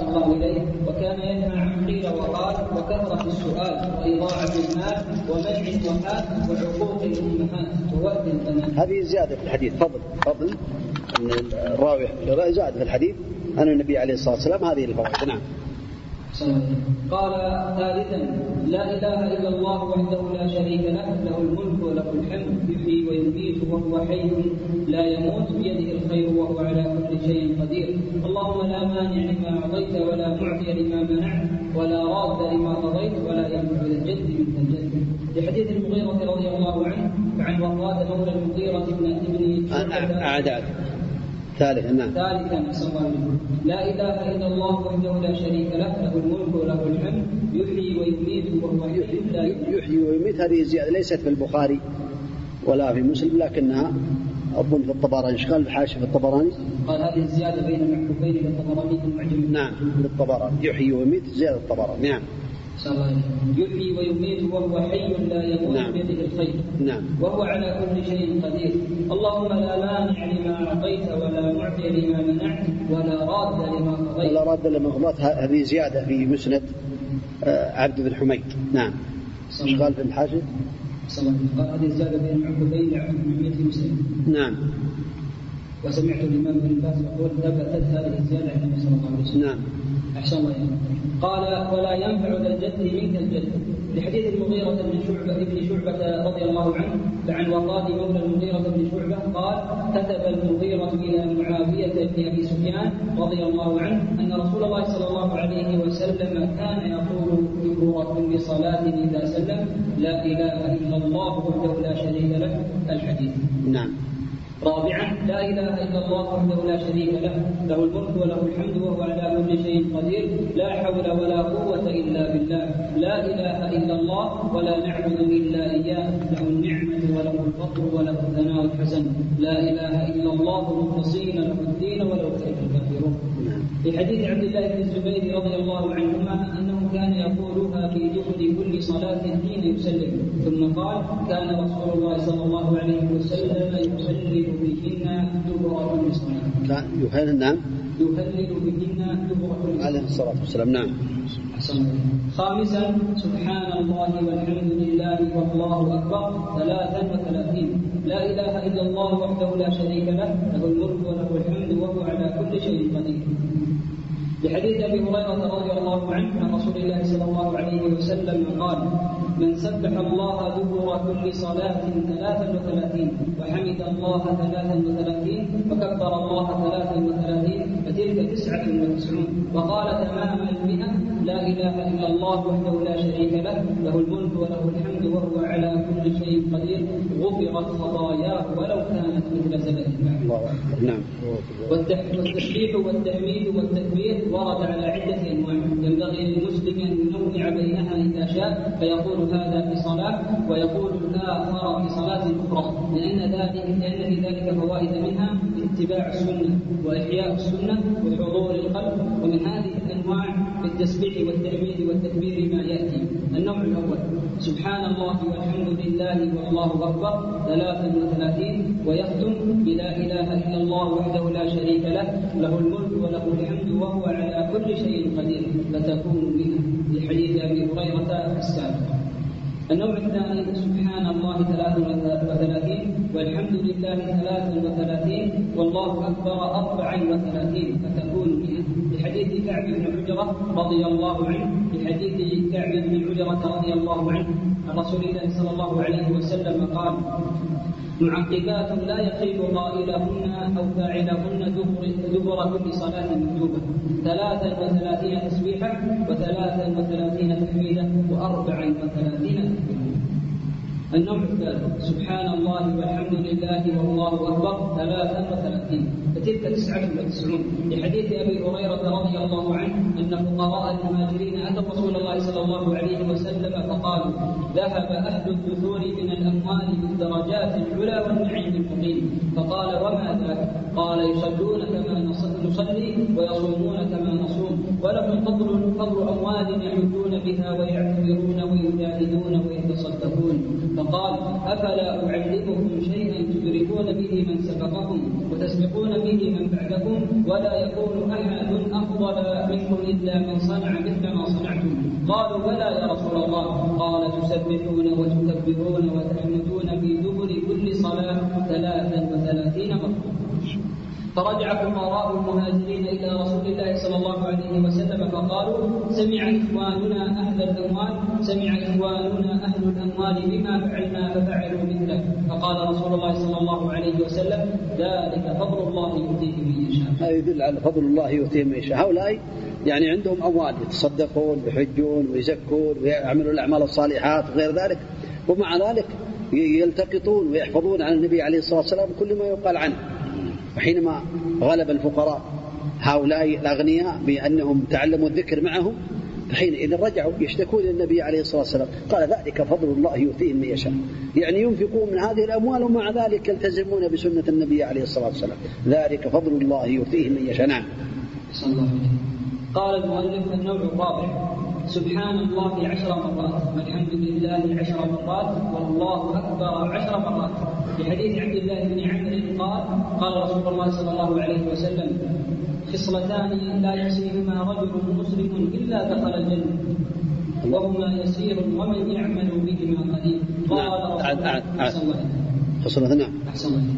الله إليه. وكان ينهى عن قيل وقال وكثرة السؤال وإضاعة المال ومنع الضحاك وعقوق الأمهات. ووأد البنات. هذه زيادة في الحديث. فضل فضل. الراوي زاد في الحديث. أن النبي عليه الصلاة والسلام هذه الفوائد. نعم. قال ثالثا لا إله إلا الله وحده لا شريك له له الملك وله الحمد يحيي ويميت وهو حي لا يموت بيده الخير وهو على كل شيء قدير. اللهم لا مانع لما أعطيت ولا معطي لما منعت ولا راد لما قضيت ولا ينفع ذا الجد منك الجد. لحديث المغيرة رضي الله عنه عن وفاة مولى المغيرة بن ابن أعداد ثالثا نعم. ثالثا لا إله إلا الله وحده لا شريك له له الملك وله الحمد. يحيي ويميت وهو يحيي لا يحيي ويميت. هذه الزياده ليست في البخاري ولا في مسلم لكنها اظن في الطبراني. إيش قال الحاشي في الطبراني؟ قال هذه الزيادة بين المحبوبين للطبراني في المعجم نعم للطبراني يحيي ويميت زيادة الطبراني. نعم. يحيي ويميت وهو حي لا يموت نعم. بيده الخير. نعم. وهو على كل شيء قدير. اللهم لا مانع لما أعطيت ولا معطي لما منعت ولا راد لما قضيت. ولا راد لما قضيت. هذه زيادة في مسند آه، عبد بن حميد. نعم. إيش قال في الحاشيه؟ قال هذه زياده بين المعقوبين لعبد بن حميد في مسند. نعم. وسمعت الإمام ابن باز يقول ثبتت هذه الزيادة عند النبي صلى الله عليه وسلم. نعم. أحسن الله قال ولا ينفع ذا الجد منك الجد لحديث المغيرة بن شعبة بن شعبة رضي الله عنه عن وفاة مولى المغيرة بن شعبة قال كتب المغيرة إلى معاوية بن أبي سفيان رضي الله عنه أن رسول الله صلى الله عليه وسلم كان يقول دبر كل صلاة إذا سلم لا إله إلا الله وحده لا شريك له الحديث. نعم. رابعا لا إله إلا الله وحده لا شريك له له الملك وله الحمد وهو على كل شيء قدير لا حول ولا قوة إلا بالله لا إله إلا الله ولا نعبد إلا إياه له النعمة وله الفضل وله الثناء الحسن لا إله إلا الله مخلصين له الدين ولو كره الكافرون. في حديث عبد الله بن الزبير رضي الله عنهما انه كان يقولها في دخل كل صلاة حين يسلم ثم قال كان رسول الله صلى الله عليه وسلم يسلم بهن دبر كل. كان يهلل نعم. يهلل بهن دبر كل عليه الصلاة والسلام نعم. خامسا سبحان الله والحمد لله والله أكبر ثلاثا وثلاثين لا إله إلا الله وحده لا شريك له له الملك وله الحمد وهو على كل شيء قدير لحديث أبي هريرة رضي الله عنه عن رسول الله صلى الله عليه وسلم قال من سبح الله دبر كل ثلاثا وثلاثين وحمد الله ثلاثا وثلاثين وكبر الله ثلاثا وثلاثين فتلك تسعة وتسعون وقال تمام المئة لا إله إلا الله وحده لا شريك له له الملك وله الحمد وهو على كل شيء قدير. غفرت خطاياه ولو كانت مثل زبد نعم. والتسبيح والتحميد والتكبير ورد على عدة أنواع. ينبغي للمسلم أن ينوع بينها إذا شاء فيقول هذا في صلاة ويقول الآخر في صلاة أخرى لأن ذلك لأن في ذلك فوائد منها اتباع السنة وإحياء السنة وحضور القلب ومن هذه الأنواع في التسبيح والتحميد والتكبير ما يأتي. النوع الأول. سبحان الله والحمد لله والله أكبر. ثلاثا وثلاثين. ويختم بلا إله إلا الله وحده لا شريك له. له الملك وله الحمد وهو على كل شيء قدير. فتكون بها لحديث أبي هريرة السابق. النوع الثاني. سبحان الله ثلاث وثلاثين. والحمد لله ثلاث وثلاثين. والله أكبر أربعا وثلاثين. فتكون مئة لحديث كعب بن عجرة رضي الله عنه لحديث كعب بن عجرة رضي الله عنه عن رسول الله صلى الله عليه وسلم قال معقبات لا يقيل قائلهن أو فاعلهن دبر, كل صلاه مكتوبه ثلاثا وثلاثين تسبيحه وثلاثا وثلاثين تحميده واربعا وثلاثين النوع الثالث سبحان الله والحمد لله والله أكبر ثلاثا وثلاثين. فتلك تسعة وتسعون لحديث أبي هريرة رضي الله عنه أن فقراء المهاجرين أتوا رسول الله صلى الله عليه وسلم فقالوا ذهب أهل الدثور من الأموال بالدرجات العلى والنعيم المقيم. فقال وما ذاك؟ قال يصلون كما نصلي ويصومون كما نصوم. ولهم فضل فضل أموال يحجون بها ويعتبرون ويجاهدون ويتصدقون. فقال أفلا أعلمكم شيئا تدركون به من سبقكم وتسبقون به من بعدكم ولا يكون أحد أفضل منكم إلا من صنع مثل ما صنعتم. قالوا بلى يا رسول الله. قال تسبحون وتكبرون وتحمدون في دبر كل صلاة ثلاثا وثلاثين مرة. فرجع فقراء المهاجرين إلى رسول الله صلى الله عليه وسلم فقالوا سمع إخواننا أهل الأموال سمع إخواننا أهل الأموال بما فعلنا ففعلوا مثله فقال رسول الله صلى الله عليه وسلم ذلك فضل الله يؤتيه من يشاء. هذا يدل على فضل الله يؤتيه من يشاء، هؤلاء يعني عندهم أموال يتصدقون ويحجون ويزكون ويعملون الأعمال الصالحات وغير ذلك ومع ذلك يلتقطون ويحفظون عن النبي عليه الصلاة والسلام كل ما يقال عنه. وحينما غلب الفقراء هؤلاء الأغنياء بأنهم تعلموا الذكر معهم فحينئذ رجعوا يشتكون للنبي عليه الصلاة والسلام. قال ذلك فضل الله يؤتيه من يشاء. يعني ينفقون من هذه الأموال ومع ذلك يلتزمون بسنة النبي عليه الصلاة والسلام. ذلك فضل الله يؤتيه من يشاء. نعم. قال المؤلف النوع الرابع سبحان الله عشر مرات والحمد لله عشر مرات والله أكبر عشر مرات. في حديث عبد الله بن عمرو قال قال رسول الله صلى الله عليه وسلم خصلتان لا يحصيهما رجل مسلم إلا دخل الجنة وهما يسير ومن يعمل بهما قليل. قال أعد أعد أعد خصلتان نعم.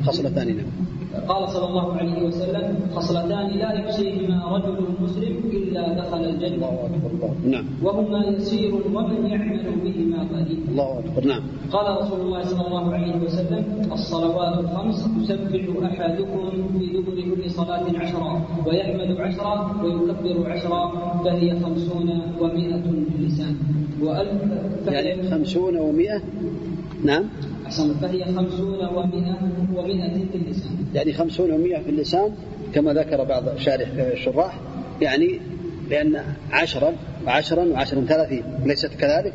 خصلتان نعم. قال صلى الله عليه وسلم خصلتان لا يحصيهما رجل مسلم إلا دخل الجنة. نعم. وهما يسير ومن يعمل بهما قليل. الله أكبر. نعم. قال رسول الله صلى الله عليه وسلم الصلوات الخمس يسبح أحدكم في دبر كل صلاه عشرا ويحمد عشرا ويكبر عشرا فهي خمسون ومائة باللسان وألف يعني خمسون ومائة؟ نعم. أحسن فهي خمسون ومئة ومئة في اللسان. يعني خمسون ومئة في اللسان كما ذكر بعض شارح الشراح يعني لأن عشرا وعشرا وعشرا ثلاثين ليست كذلك؟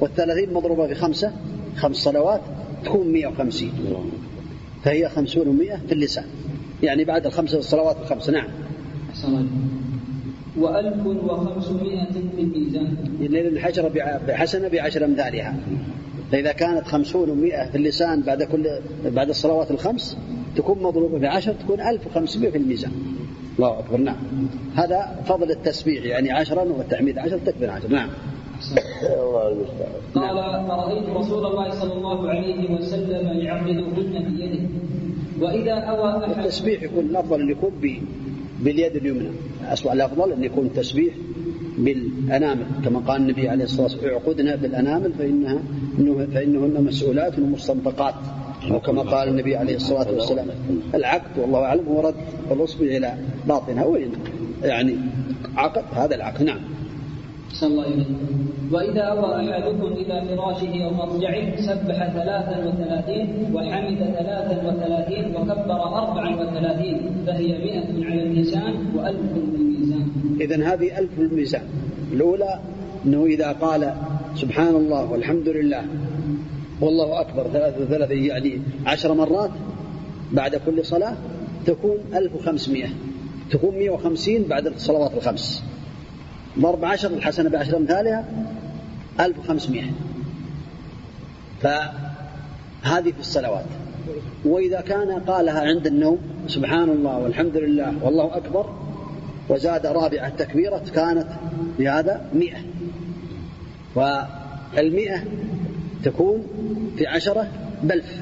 والثلاثين مضروبة في خمسة خمس صلوات تكون مئة وخمسين. فهي خمسون ومئة في اللسان. يعني بعد الخمسة الصلوات الخمس نعم. وألف وخمسمائة في الميزان. لأن الحجر بحسنة بعشر أمثالها. فإذا كانت خمسون ومائة في اللسان بعد كل بعد الصلوات الخمس تكون مضروبة بعشر تكون ألف وخمسمائة في الميزان. الله أكبر نعم. هذا فضل التسبيح يعني عشرا والتحميد عشر تكبير عشر نعم. قال فرأيت رسول الله صلى الله عليه وسلم يعقدهن بيده وإذا أوى أحد التسبيح يكون الأفضل أن يكون باليد اليمنى. الأفضل أن يكون التسبيح بالأنامل كما قال النبي عليه الصلاة والسلام اعقدنا بالأنامل فإنها فإنهن مسؤولات ومستنطقات وكما قال النبي عليه الصلاة والسلام العقد والله أعلم هو رد الأصبع إلى باطنها وين يعني عقد هذا العقد نعم. الله وإذا أوى أحدكم إلى فراشه أو مضجعه سبح ثلاثا وثلاثين وحمد ثلاثا وثلاثين وكبر أربعا وثلاثين فهي مئة على اللسان وألف بالميزان. إذا هذه ألف بالميزان الأولى أنه إذا قال سبحان الله والحمد لله والله أكبر ثلاثة وثلاثين يعني عشر مرات بعد كل صلاة تكون ألف وخمسمائة. تكون مئة وخمسين بعد الصلوات الخمس. ضرب عشر الحسنة بعشر أمثالها ألف وخمسمائة. فهذه في الصلوات. وإذا كان قالها عند النوم سبحان الله والحمد لله والله أكبر وزاد رابعة تكبيرة كانت بهذا مئة. والمئة تكون في عشرة بلف.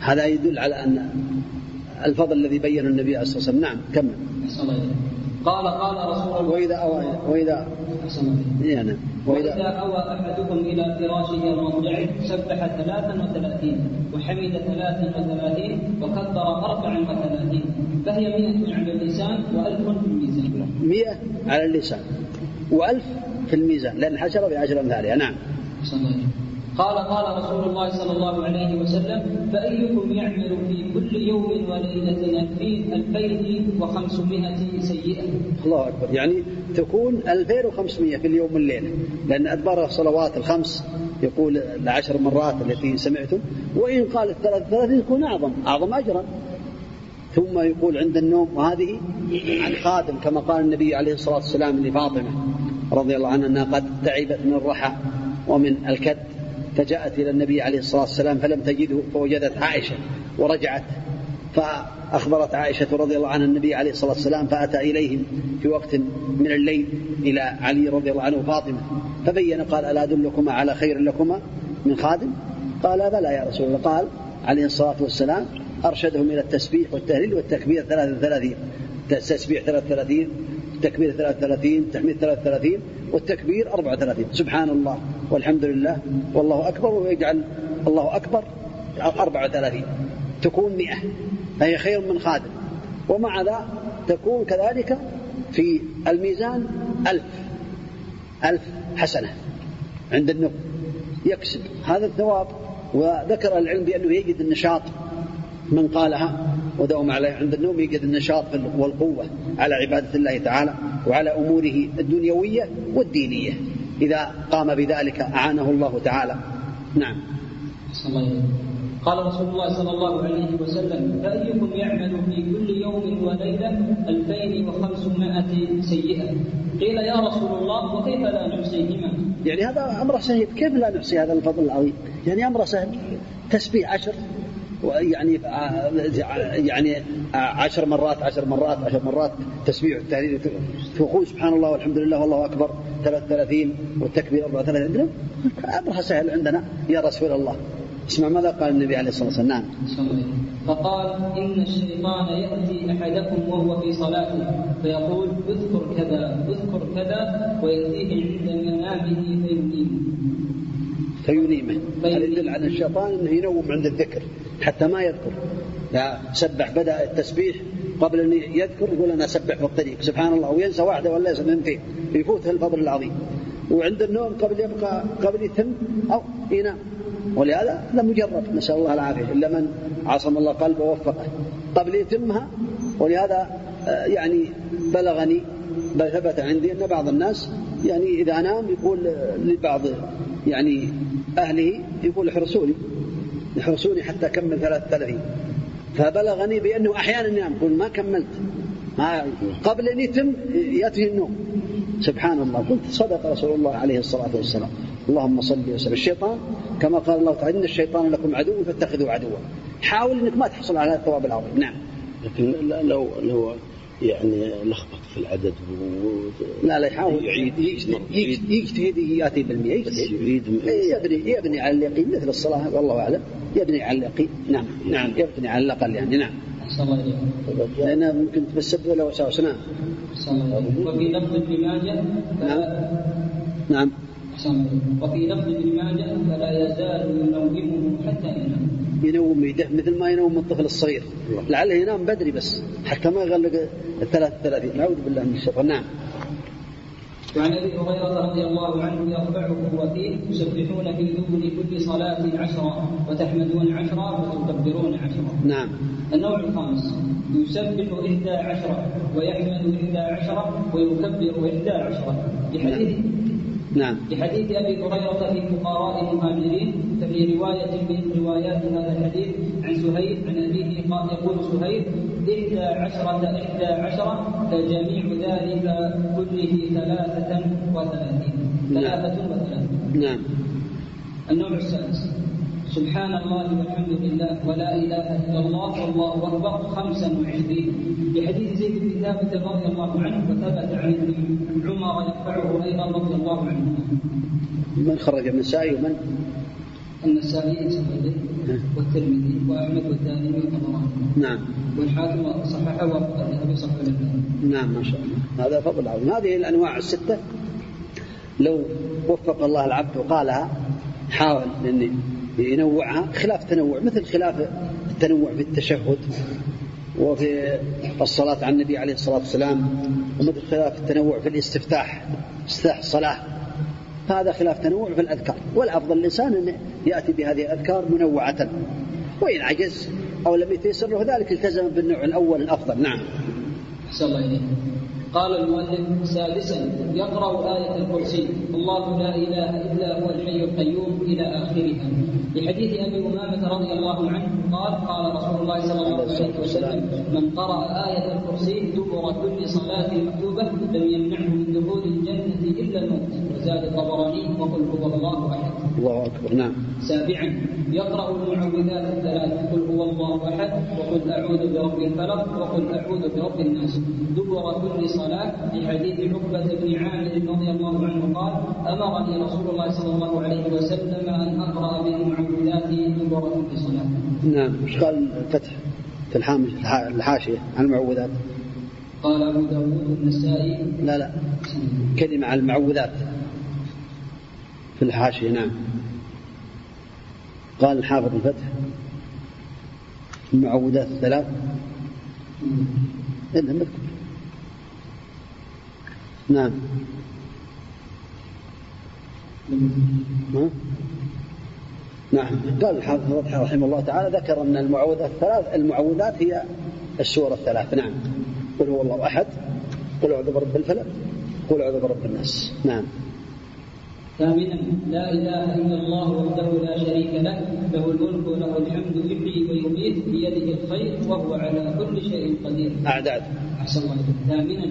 هذا يدل على أن الفضل الذي بينه النبي عليه الصلاة والسلام. نعم كمل. قال قال رسول الله وإذا أوى وإذا يعني وإذا أوى أحدكم إلى فراشه المضجع سبح ثلاثا وثلاثين وحمد ثلاثا وثلاثين وكبر أربعا وثلاثين. فهي مئة على اللسان وألف في الميزان. مئة على اللسان وألف في الميزان لأن الحشرة بعشر أمثالها. نعم. قال قال رسول الله صلى الله عليه وسلم فأيكم يعمل في كل يوم وليلة ألفين ألفين وخمسمائة سيئة؟ الله أكبر. يعني تكون ألفين وخمسمائة في اليوم والليلة. لأن أدبار الصلوات الخمس يقول العشر مرات التي سمعتم وإن قال الثلاث ثلاثين يكون أعظم. أعظم أجرا. ثم يقول عند النوم وهذه عن خادم كما قال النبي عليه الصلاة والسلام لفاطمة رضي الله عنها أنها قد تعبت من الرحى ومن الكد. فجاءت إلى النبي عليه الصلاة والسلام فلم تجده فوجدت عائشة ورجعت فأخبرت عائشة رضي الله عنها النبي عليه الصلاة والسلام فأتى إليهم في وقت من الليل إلى علي رضي الله عنه وفاطمة فبين قال ألا أدلكما على خير لكما من خادم؟ قال بلى يا رسول الله. قال عليه الصلاة والسلام أرشدهم إلى التسبيح والتهليل والتكبير 33 التسبيح 33 التكبير 33 التحميد 33 والتكبير 34 سبحان الله والحمد لله والله أكبر ويجعل الله أكبر 34 تكون 100 فهي خير من خادم. ومع ذا تكون كذلك في الميزان ألف. ألف حسنة. عند النوم يكسب. هذا الثواب. وذكر العلم بأنه يجد النشاط. من قالها ودوم عليه عند النوم يجد النشاط والقوة على عبادة الله تعالى وعلى أموره الدنيوية والدينية. إذا قام بذلك أعانه الله تعالى. نعم. قال رسول الله صلى الله عليه وسلم فأيكم يعمل في كل يوم وليلة ألفين وخمسمائة سيئة. قيل يا رسول الله وكيف لا نحصيهما؟ يعني هذا أمر سهل. كيف لا نحصي هذا الفضل العظيم؟ يعني أمر سهل. تسبيح عشر يعني يعني عشر مرات عشر مرات عشر مرات تسبيح والتهليل تقول سبحان الله والحمد لله والله أكبر. 33 والتكبير 34 امرها سهل عندنا. يا رسول الله. اسمع ماذا قال النبي عليه الصلاة والسلام. نعم. فقال إن الشيطان يأتي أحدكم وهو في صلاته فيقول اذكر كذا اذكر كذا ويأتيه عند منامه فينيمه. فينيمه. هذا يدل على الشيطان إنه ينوم عند الذكر. حتى ما يذكر. لا سبح بدأ التسبيح قبل أن يذكر يقول أنا اسبح في الطريق سبحان الله وينسى واحدة ولا ينسى اثنتين يفوت الفضل العظيم. وعند النوم قبل يبقى قبل يتم أو ينام. ولهذا لم يجرب نسأل الله العافية إلا من عصم الله قلبه ووفقه. قبل يتمها ولهذا آه، يعني بلغني بل ثبت عندي أن بعض الناس يعني إذا نام يقول لبعض يعني أهله يقول احرسوني. يحرسوني حتى أكمل ثلاثين فبلغني بأنه أحيانا ينام. يقول ما كملت. ما قبل أن يتم يأتي النوم. سبحان الله. قلت صدق رسول الله عليه الصلاة والسلام. اللهم صل وسلم. الشيطان كما قال الله تعالى إن الشيطان لكم عدو فاتخذوا عدوا. حاول أنك ما تحصل على الثواب العظيم. نعم. لكن لو لو يعني لخبط في العدد و... لا لا يحاول. يعيد يجتهد يأتي بالمئة يجتهد يبني يبني على اليقين مثل الصلاة والله أعلم. يبني على اليقين. نعم. نعم. يبني على الأقل يعني نعم. لأنها ممكن تسبب له وساوس نعم. وفي لفظ ابن ماجه نعم. نعم. وفي لفظ ابن ماجه فلا يزال ينومه حتى ينام ينوم يده مثل ما ينوم الطفل الصغير. لعله ينام بدري بس حتى ما يغلق الثلاث ثلاثين نعوذ بالله من الشيطان نعم. وعن أبي هريرة رضي الله عنه يرفعه وفيه تسبحون في دبر كل صلاة عشرا وتحمدون عشرا وتكبرون عشرا. نعم. النوع الخامس يسبح إحدى عشرة ويحمد إحدى عشرة ويكبر إحدى عشرة. لحديث نعم لحديث أبي هريرة في فقراء المهاجرين ففي رواية من روايات هذا الحديث عن سهيل عن أبيه قال يقول سهيل إحدى عشرة إحدى عشرة فجميع ذلك كله ثلاثة وثلاثين. ثلاثة وثلاثين. نعم. النوع السادس. سبحان الله والحمد لله ولا إله إلا الله والله أكبر خمسا وعشرين بحديث زيد بن ثابت رضي الله عنه وثبت عن ابن عمر يرفعه أيضا رضي الله عنه. من خرج النسائي ومن؟ النسائي والترمذي وأحمد والدارمي والطبراني. نعم. والحاكم صححه والذهبي صححه نعم ما شاء الله هذا فضل عظيم هذه الأنواع الستة لو وفق الله العبد وقالها حاول إني ينوعها خلاف تنوع مثل خلاف التنوع في التشهد وفي الصلاة على النبي عليه الصلاة والسلام ومثل خلاف التنوع في الاستفتاح استفتاح الصلاة. هذا خلاف تنوع في الأذكار والأفضل الإنسان أن يأتي بهذه الأذكار منوعة. وإن عجز أو لم يتيسر له ذلك التزم بالنوع الأول الأفضل. نعم. أحسن الله إليك. قال المؤلف سادسا يقرأ آية الكرسي الله لا إله إلا هو الحي القيوم إلى آخرها. لحديث أبي أمامة رضي الله عنه قال قال رسول الله صلى الله عليه وسلم من قرأ آية الكرسي دبر كل صلاة مكتوبة لم يمنعه من دخول الجنة إلا الموت. وزاد الطبراني وقل هو الله أحد. الله أكبر نعم. سابعا يقرأ المعوذات الثلاث قل هو الله أحد وقل أعوذ برب الفلق وقل أعوذ برب الناس. دبر كل صلاة في حديث عقبة بن عامر رضي الله عنه قال أمرني رسول الله صلى الله عليه وسلم أن أقرأ بالمعوذات دبر كل صلاة. نعم. إيش قال الفتح؟ في الحامش الحاشية عن المعوذات. قال أبو داود النسائي لا لا. كلمة عن المعوذات. في الحاشية نعم. قال الحافظ الفتح المعوذات الثلاث. إلا مذكور نعم. ها؟ نعم. قال الحافظ رحمه الله تعالى ذكر أن المعوذات الثلاث المعوذات هي السور الثلاث. نعم. قل هو الله أحد قل أعوذ برب الفلق قل أعوذ برب الناس. نعم. ثامنا لا إله إلا الله وحده لا شريك له له الملك وله الحمد يحيي ويميت بيده الخير وهو على كل شيء قدير. أعداد أحسن الله. ثامنا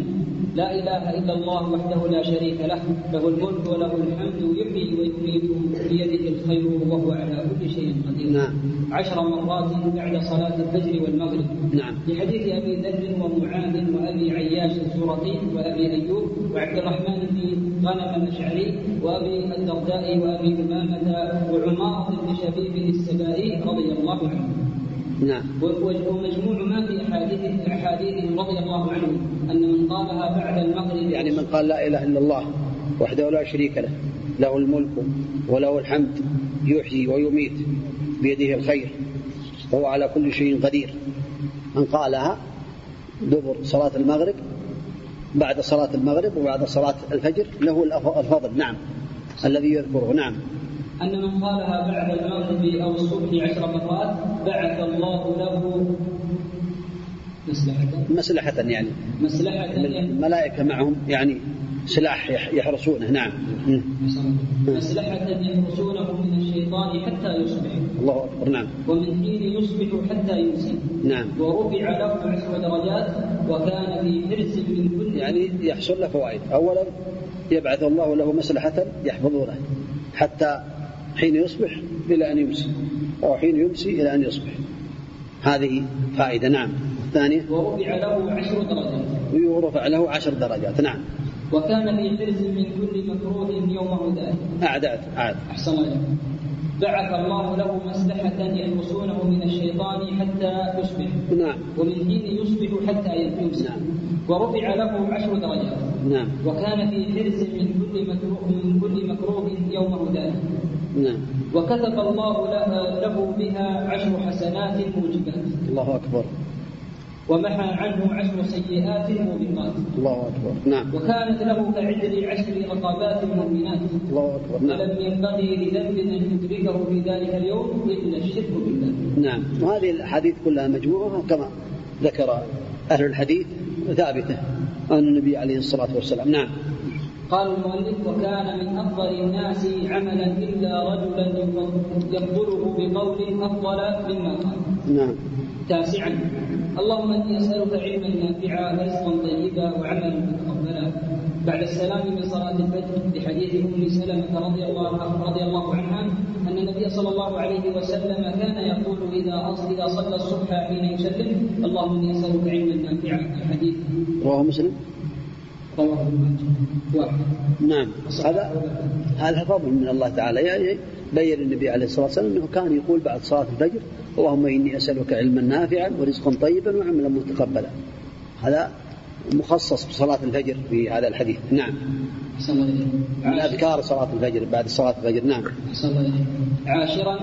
لا إله إلا الله وحده لا شريك له له الملك وله الحمد يحيي ويميت بيده الخير وهو على كل شيء قدير. نعم. عشر مرات بعد صلاة الفجر والمغرب. نعم. لحديث أبي ذر ومعاذ وأبي عياش الزرقي وأبي أيوب وعبد الرحمن بن غنم الأشعري وأبي الدرداء وأبي أمامة وعمارة بن شبيب السبائي رضي الله عنه. نعم ومجموع ما في احاديث احاديثهم رضي الله عنهم أن من قالها بعد المغرب يعني من قال لا إله إلا الله وحده لا شريك له له الملك وله الحمد يحيي ويميت بيده الخير وهو على كل شيء قدير. من قالها دبر صلاة المغرب بعد صلاة المغرب وبعد صلاة الفجر له الفضل نعم الذي يذكره نعم. أن من قالها بعد المغرب أو الصبح عشر مرات بعث الله له مصلحة. مسلحة يعني. مصلحة الملائكة معهم يعني سلاح يح- يحرسونه نعم. مصلحة يحرسونه من الشيطان حتى يصبح. الله أكبر نعم. ومن حين يصبح حتى يمسي نعم. ورفع له عشر درجات وكان في حرص من كل يعني يحصل له فوائد. أولا يبعث الله له مسلحة يحفظونه حتى حين يصبح إلى أن يمسي أو حين يمسي إلى أن يصبح. هذه فائدة نعم. الثانية ورفع له عشر درجات. ويرفع له عشر درجات. نعم. وكان في حرص من كل مكروه يومه ذلك أعداد عاد. أحسن الله. بعث الله له مسلحة يحرسونه من الشيطان حتى يصبح. نعم. ومن حين يصبح حتى يمسي نعم. ورفع له عشر درجات. نعم. وكان في حرص من كل مكروه من كل مكروه يومه ذلك نعم. وكتب الله له, له بها عشر حسنات موجبات. الله أكبر. ومحى عنه عشر سيئات موبقات الله أكبر. نعم. وكانت له كعدل عشر رقبات مؤمنات الله أكبر. نعم ولم ينبغي لذنب أن يدركه في ذلك اليوم إلا الشرك بالله. نعم. وهذه الأحاديث كلها مجموعة كما ذكر أهل الحديث ثابتة عن النبي عليه الصلاة والسلام. نعم. قال المؤلف وكان من أفضل الناس عملا إلا رجلا يفضله بقول أفضل مما قال. نعم. تاسعا. اللهم إني أسألك علما نافعا ورزقا طيبا وعملا متقبلا. بعد السلام من صلاة الفجر لحديث أم سلمة رضي الله رضي الله عنها أن النبي صلى الله عليه وسلم كان يقول إذا إذا صلى الصبح حين يسلم اللهم إني أسألك علما نافعا. الحديث. رواه مسلم رواه ابن ماجه واحد نعم. هذا هذا فضل من الله تعالى. يعني بين النبي عليه الصلاة والسلام أنه كان يقول بعد صلاة الفجر اللهم إني أسألك علما نافعا ورزقا طيبا وعملا متقبلا. هذا مخصص بصلاة الفجر في هذا الحديث. نعم. من أذكار صلاة الفجر بعد صلاة الفجر. نعم. عاشرا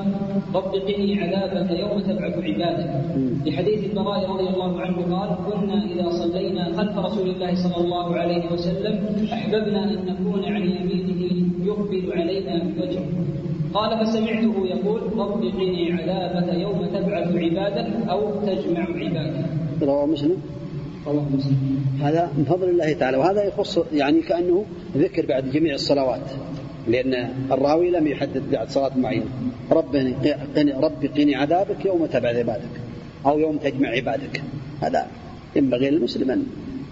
رب قني عذابك يوم تبعث عبادك مم. لحديث البراء رضي الله عنه قال كنا إذا صلينا خلف رسول الله صلى الله عليه وسلم أحببنا أن نكون عن يمينه يقبل علينا بوجهه قال فسمعته يقول رب قني عذابك يوم تبعث عبادك أو تجمع عبادك رواه مسلم. هذا من فضل الله تعالى. وهذا يخص يعني كأنه ذكر بعد جميع الصلوات لأن الراوي لم يحدد بعد صلاة معينة. ربني قني ربي قني عذابك يوم تبعث عبادك أو يوم تجمع عبادك. هذا ينبغي للمسلم أن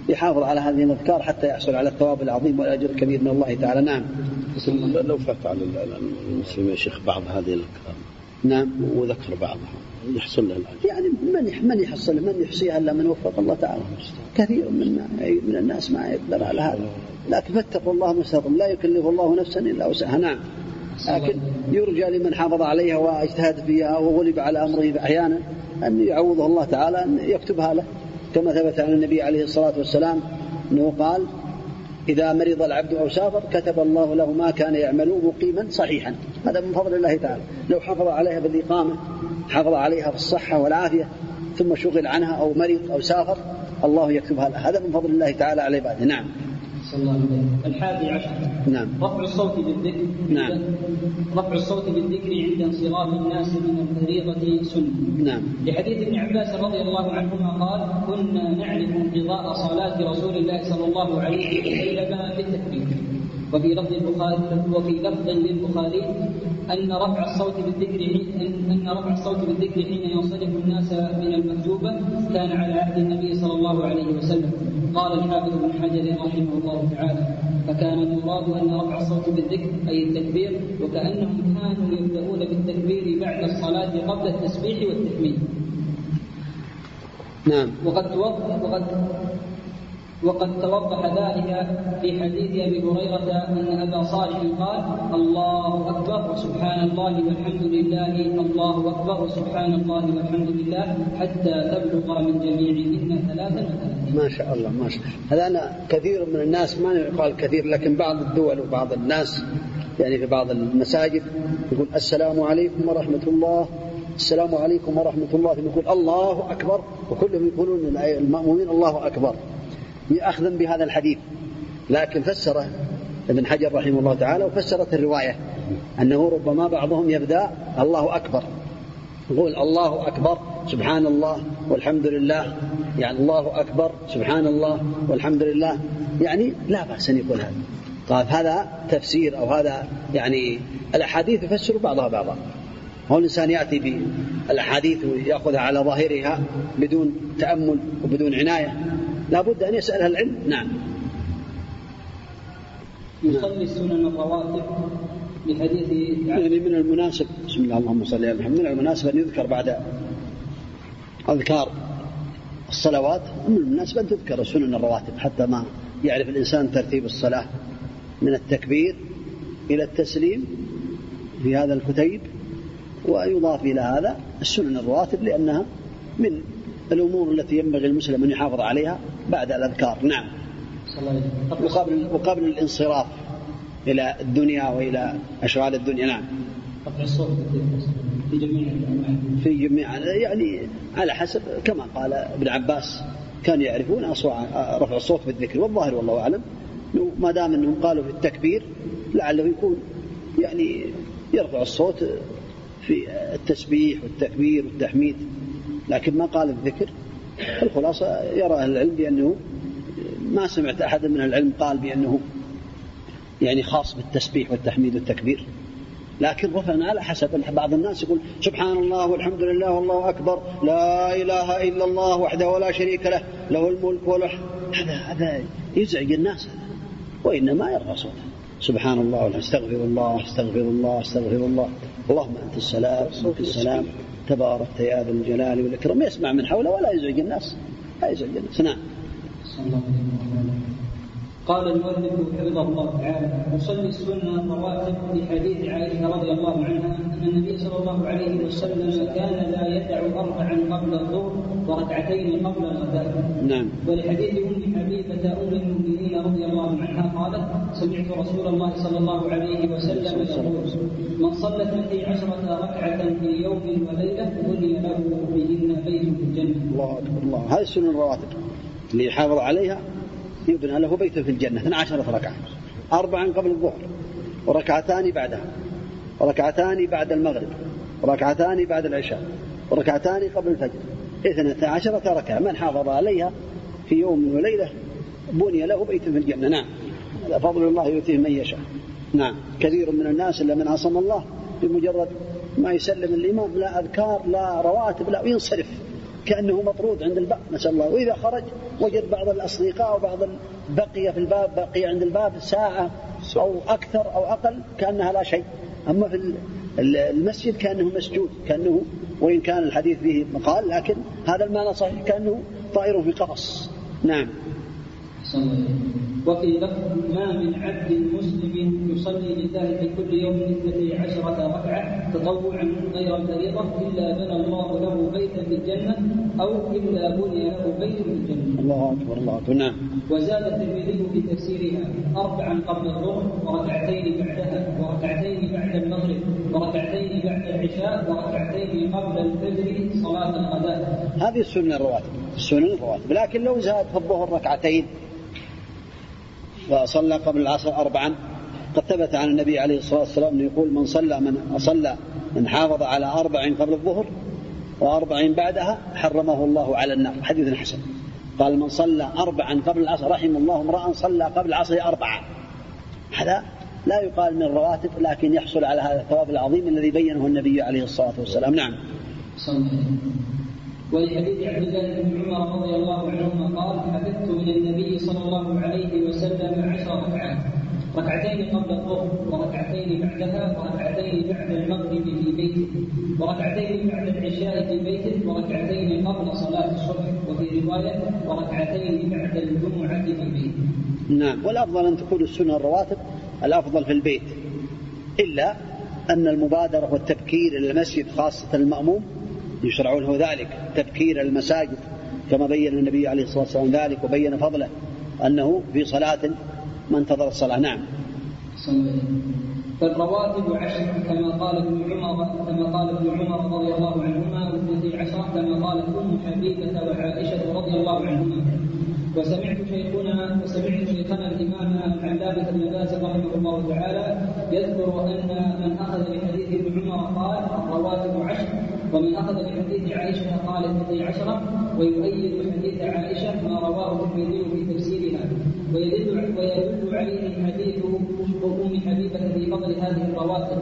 يحافظ على هذه الأذكار حتى يحصل على الثواب العظيم والأجر الكبير من الله تعالى. نعم. لو فات على المسلمين يا شيخ بعض هذه الأكثار نعم. وذكر بعضها يحصل له الأجر يعني من من يحصل من يحصيها إلا من وفق الله تعالى. كثير من من الناس ما يقدر على هذا. لكن فاتقوا الله ما لا يكلف الله نفسا إلا وسعها. نعم. لكن يرجى لمن حافظ عليها واجتهد فيها وغلب على أمره أحيانا أن يعوضه الله تعالى أن يكتبها له. كما ثبت عن النبي عليه الصلاة والسلام إنه قال إذا مرض العبد أو سافر كتب الله له ما كان يعمل مقيما صحيحا. هذا من فضل الله تعالى. لو حافظ عليها بالإقامة حافظ عليها في الصحة والعافية ثم شغل عنها أو مرض أو سافر الله يكتبها له. هذا من فضل الله تعالى على عباده. نعم. صلى الله عليه وسلم. الحادي عشر. نعم. رفع الصوت بالذكر. نعم. رفع الصوت بالذكر عند انصراف الناس من الفريضة سنة نعم. لحديث ابن عباس رضي الله عنهما قال كنا نعرف انقضاء صلاة رسول الله صلى الله عليه وسلم بالتكبير وفي لفظ البخاري وفي لفظ للبخاري أن رفع الصوت بالذكر حين- أن رفع الصوت بالذكر حين ينصرف الناس من المكتوبه كان على عهد النبي صلى الله عليه وسلم. قال الحافظ ابن حجر رحمه الله تعالى فكان المراد أن رفع الصوت بالذكر أي التكبير وكأنهم كانوا يبدأون بالتكبير بعد الصلاة قبل التسبيح والتحميد نعم وقد توضح وقد وقد توضح ذلك في حديث أبي هريرة أن أبا صالح قال الله أكبر وسبحان الله والحمد لله الله أكبر وسبحان الله والحمد لله حتى تبلغ من جميعهن ثلاثا وثلاثين. ما شاء الله ما شاء الله. هذا أنا كثير من الناس ما يقال كثير لكن بعض الدول وبعض الناس يعني في بعض المساجد يقول السلام عليكم ورحمة الله السلام عليكم ورحمة الله يقول الله أكبر وكلهم يقولون المأمومين الله أكبر. أخذا بهذا الحديث. لكن فسره ابن حجر رحمه الله تعالى وفسرت الرواية أنه ربما بعضهم يبدأ الله أكبر. يقول الله أكبر سبحان الله. والحمد لله يعني الله أكبر سبحان الله والحمد لله. يعني لا بأس أن يقول هذا. طيب هذا تفسير أو هذا يعني الأحاديث يفسر بعضها بعضا. هو الإنسان يأتي بالأحاديث ويأخذها على ظاهرها بدون تأمل وبدون عناية. لا بد أن يسألها العلم. نعم. يصلي السنن الرواتب لحديث يعني من المناسب. بسم الله اللهم صل على محمد. من المناسب أن يذكر بعد أذكار الصلوات. من المناسب أن تذكر سنن الرواتب حتى ما يعرف الإنسان ترتيب الصلاة من التكبير إلى التسليم في هذا الكتيب ويضاف إلى هذا السنن الرواتب لأنها من الأمور التي ينبغي المسلم أن يحافظ عليها بعد الأذكار. نعم. وقبل, وقبل الانصراف إلى الدنيا وإلى أشغال الدنيا. نعم. رفع الصوت في جميع يعني على حسب كما قال ابن عباس كانوا يعرفون رفع الصوت بالذكر والظاهر والله إنه ما دام أنهم قالوا في التكبير لعله يكون يعني يرفع الصوت في التسبيح والتكبير والتحميد. لكن ما قال الذكر الخلاصة يرى أهل العلم بأنه ما سمعت أحد من العلم قال بأنه يعني خاص بالتسبيح والتحميد والتكبير. لكن رفعنا على حسب. بعض الناس يقول سبحان الله والحمد لله والله أكبر. لا إله إلا الله وحده ولا شريك له. له الملك وله هذا هذا يزعج الناس. وإنما يرفع صوته سبحان الله استغفر الله استغفر الله استغفر الله. اللهم أنت السلام وأنت السلام. تباركت يا ذا الجلال والإكرام. يسمع من حوله ولا يزعج الناس. لا يزعج الناس. نعم صلى الله عليه وسلم قال المؤلف حفظه الله تعالى يصلي السنة الرواتب لحديث عائشة رضي الله عنها أن النبي صلى الله عليه وسلم كان لا يدع اربعا قبل الظهر وركعتين قبل الغداء. نعم. ولحديث أم حبيبة أم المؤمنين رضي الله عنها قالت سمعت رسول الله صلى الله عليه وسلم يقول من صلى اثنتي عشرة ركعة في يوم وليلة بني له بهن بيت في الجنة. الله أكبر الله. هذه السنن الرواتب. اللي يحافظ عليها يبنى له بيت في الجنة 12 ركعة. أربعا قبل الظهر وركعتان بعدها وركعتان بعد المغرب وركعتان بعد العشاء وركعتان قبل الفجر. اثنتا عشرة ركعة من حافظ عليها في يوم وليلة بني له بيت في الجنة. نعم. هذا فضل الله يؤتيه من يشاء. نعم. كثير من الناس إلا من عصم الله بمجرد ما يسلم الإمام لا أذكار لا رواتب لا وينصرف. كأنه مطرود عند الباب نسأل الله. وإذا خرج وجد بعض الأصدقاء وبعض بقي في الباب بقي عند الباب ساعة أو أكثر أو أقل كأنها لا شيء. أما في المسجد كأنه مسجود كأنه وإن كان الحديث فيه مقال لكن هذا المعنى صحيح كأنه طائر في قفص. نعم. وفي لفظ ما من عبد مسلم يصلي لله في كل يوم اثنتي عشرة ركعة تطوعا غير الفريضة إلا بنى الله له بيتا في الجنة أو إلا بني له بيت في الجنة. الله أكبر الله أكبر نعم. وزاد الترمذي في تفسيرها أربعا قبل الظهر وركعتين بعدها وركعتين بعد المغرب وركعتين بعد العشاء وركعتين قبل الفجر صلاة الغداء. هذه السنة الرواتب، السنن الرواتب، لكن لو زاد في الظهر ركعتين وصلى قبل العصر أربعا. قد ثبت عن النبي عليه الصلاة والسلام أنه يقول من صلى من صلى من حافظ على أربع قبل الظهر وأربع بعدها حرمه الله على النار. حديث حسن. قال من صلى أربعا قبل العصر رحم الله امرأ صلى قبل العصر أربعا. هذا لا يقال من الرواتب لكن يحصل على هذا الثواب العظيم الذي بينه النبي عليه الصلاة والسلام. نعم. ولحديث عبد الله بن عمر رضي الله عنهما قال حفظت من النبي صلى الله عليه وسلم عشر ركعات ركعتين قبل الظهر وركعتين بعدها وركعتين بعد المغرب في بيته وركعتين بعد العشاء في بيته وركعتين قبل صلاة الصبح وفي رواية وركعتين بعد الجمعة في بيته. نعم. والأفضل أن تكون السنة الرواتب الأفضل في البيت. إلا أن المبادرة والتبكير إلى المسجد خاصة المأموم يشرع له ذلك تبكير المساجد كما بين النبي عليه الصلاة والسلام ذلك وبين فضله أنه في صلاة ما انتظر الصلاة. نعم. فالرواتب عشر كما قال ابن عمر كما قال ابن عمر رضي الله عنهما واثنتي عشر كما قالت أم حبيبة وعائشة رضي الله عنهما. وسمعت شيخنا وسمعت شيخنا الإمام علامه بن باز رحمه الله تعالى يذكر أن من أخذ بحديث ابن عمر قال الرواتب عشر. ومن أخذ بحديث عائشة قال اثنتي عشرة ويؤيد حديث عائشة ما رواه الترمذي في تفسيرها. ويدل ويدل عليه حديث أم حبيبة في فضل هذه الرواتب.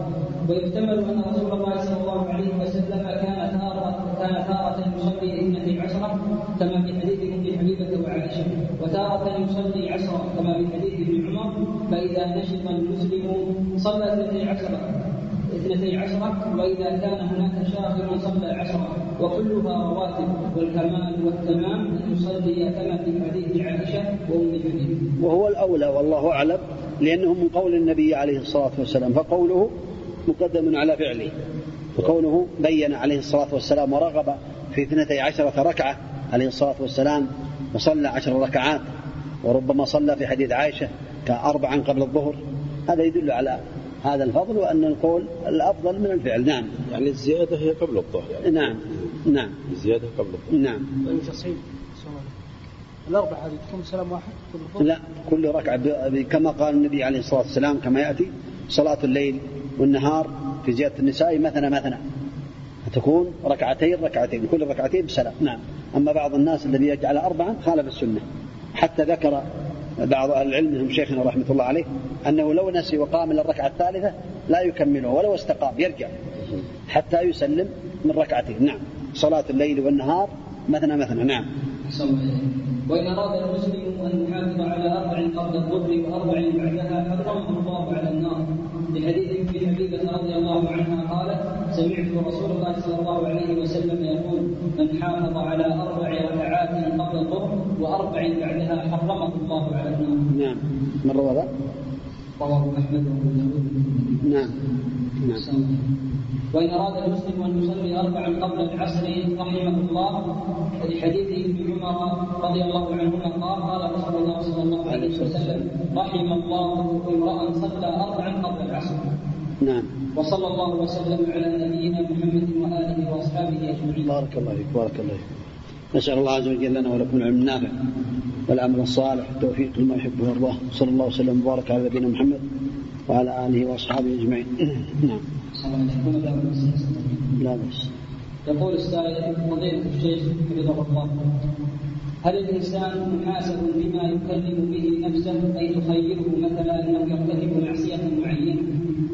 ويحتمل أن رسول الله صلى الله عليه وسلم كان تارة كان تارة يصلي اثنتي عشرة كما في حديث أم حبيبة وعائشة. وتارة يصلي عشرة كما في حديث ابن عمر فإذا نشط المسلم صلى اثنتي عشرة. اثنتي عشرة وإذا كان هناك شاغل صلى عشرة وكلها رواتب والكمال والتمام أن يصلي كما في حديث عائشة وأم حبيب وهو الأولى والله أعلم لأنه من قول النبي عليه الصلاة والسلام فقوله مقدم على فعله. وكونه بين عليه الصلاة والسلام ورغب في اثنتي عشرة ركعة عليه الصلاة والسلام وصلى عشر ركعات وربما صلى في حديث عائشة كأربعا قبل الظهر هذا يدل على هذا الفضل وأن القول الأفضل من الفعل. نعم. يعني الزيادة هي قبل الظهر يعني نعم. نعم. الزيادة قبل الظهر نعم. الأربع هذه تكون سلام واحد كل لا كل ركعة كما قال النبي عليه الصلاة والسلام كما يأتي صلاة الليل والنهار في زيادة النساء مثنى مثنى. تكون ركعتين ركعتين كل ركعتين بسلام. نعم. أما بعض الناس الذي يجعل أربعا خالف السنة. حتى ذكر بعض أهل العلم منهم شيخنا رحمة الله عليه أنه لو نسي وقام إلى الركعة الثالثة لا يكمله ولو استقام يرجع حتى يسلم من ركعتين نعم. صلاة الليل والنهار مثنى مثنى. نعم. وإن أراد المسلم أن يحافظ على أربع قبل الظهر وأربع بعدها حرمه الله على النار. لحديث ابن حبيبة رضي الله عنها قالت سمعت رسول الله صلى الله عليه وسلم يقول من حافظ على أربع ركعات قبل الظهر وأربع بعدها حرمه الله على النار. نعم. من روى؟ رواه أحمد وأبو داود. نعم. نعم. وإن أراد المسلم أن يصلي أربعا قبل العصر رحمه الله لحديث ابن عمر رضي الله عنهما قال قال رسول الله صلى الله عليه وسلم رحم الله امرأ صلى أربعا قبل العصر. نعم. وصلى الله وسلم على نبينا محمد وآله وأصحابه أجمعين. بارك الله فيك بارك الله فيك. نسأل الله عز وجل لنا ولكم العلم النافع والعمل الصالح. والتوفيق لما يحبه ويرضاه. صلى الله وسلم وبارك على نبينا محمد وعلى آله وأصحابه أجمعين. نعم. لا بأس. يقول السائل فضيلة الشيخ حفظه الله. هل الإنسان محاسب بما يكلم به نفسه أي تخيره مثلا أنه يرتكب معصية معينة؟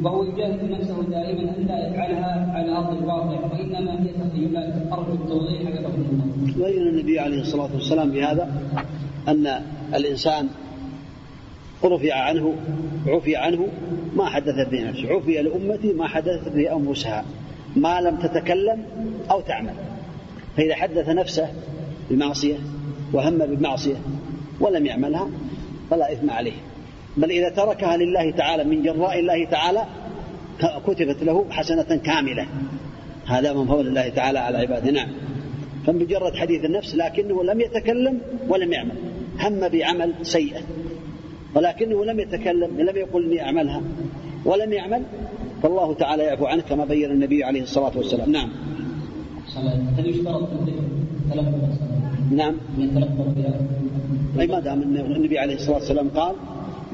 وهو يجاهد نفسه دائما أن لا يفعلها على أرض الواقع وإنما هي تخيلات أرجو التوضيح حفظه الله. بين النبي عليه الصلاة والسلام بهذا؟ أن الإنسان رفع عنه عفي عنه ما حدثت به نفسه عفي لأمتي ما حدثت به أنفسها ما لم تتكلم أو تعمل. فإذا حدث نفسه بمعصية وهم بالمعصية ولم يعملها فلا إثم عليه. بل إذا تركها لله تعالى من جراء الله تعالى كتبت له حسنة كاملة. هذا من فضل الله تعالى على عباده. نعم. فمجرد حديث النفس لكنه لم يتكلم ولم يعمل. هم بعمل سيئة. ولكنه لم يتكلم لم يقل إني أعملها. ولم يعمل فالله تعالى يعفو عنه كما بين النبي عليه الصلاة والسلام. نعم. هل يشترط تلفظ نعم أي ما دام النبي عليه الصلاة والسلام قال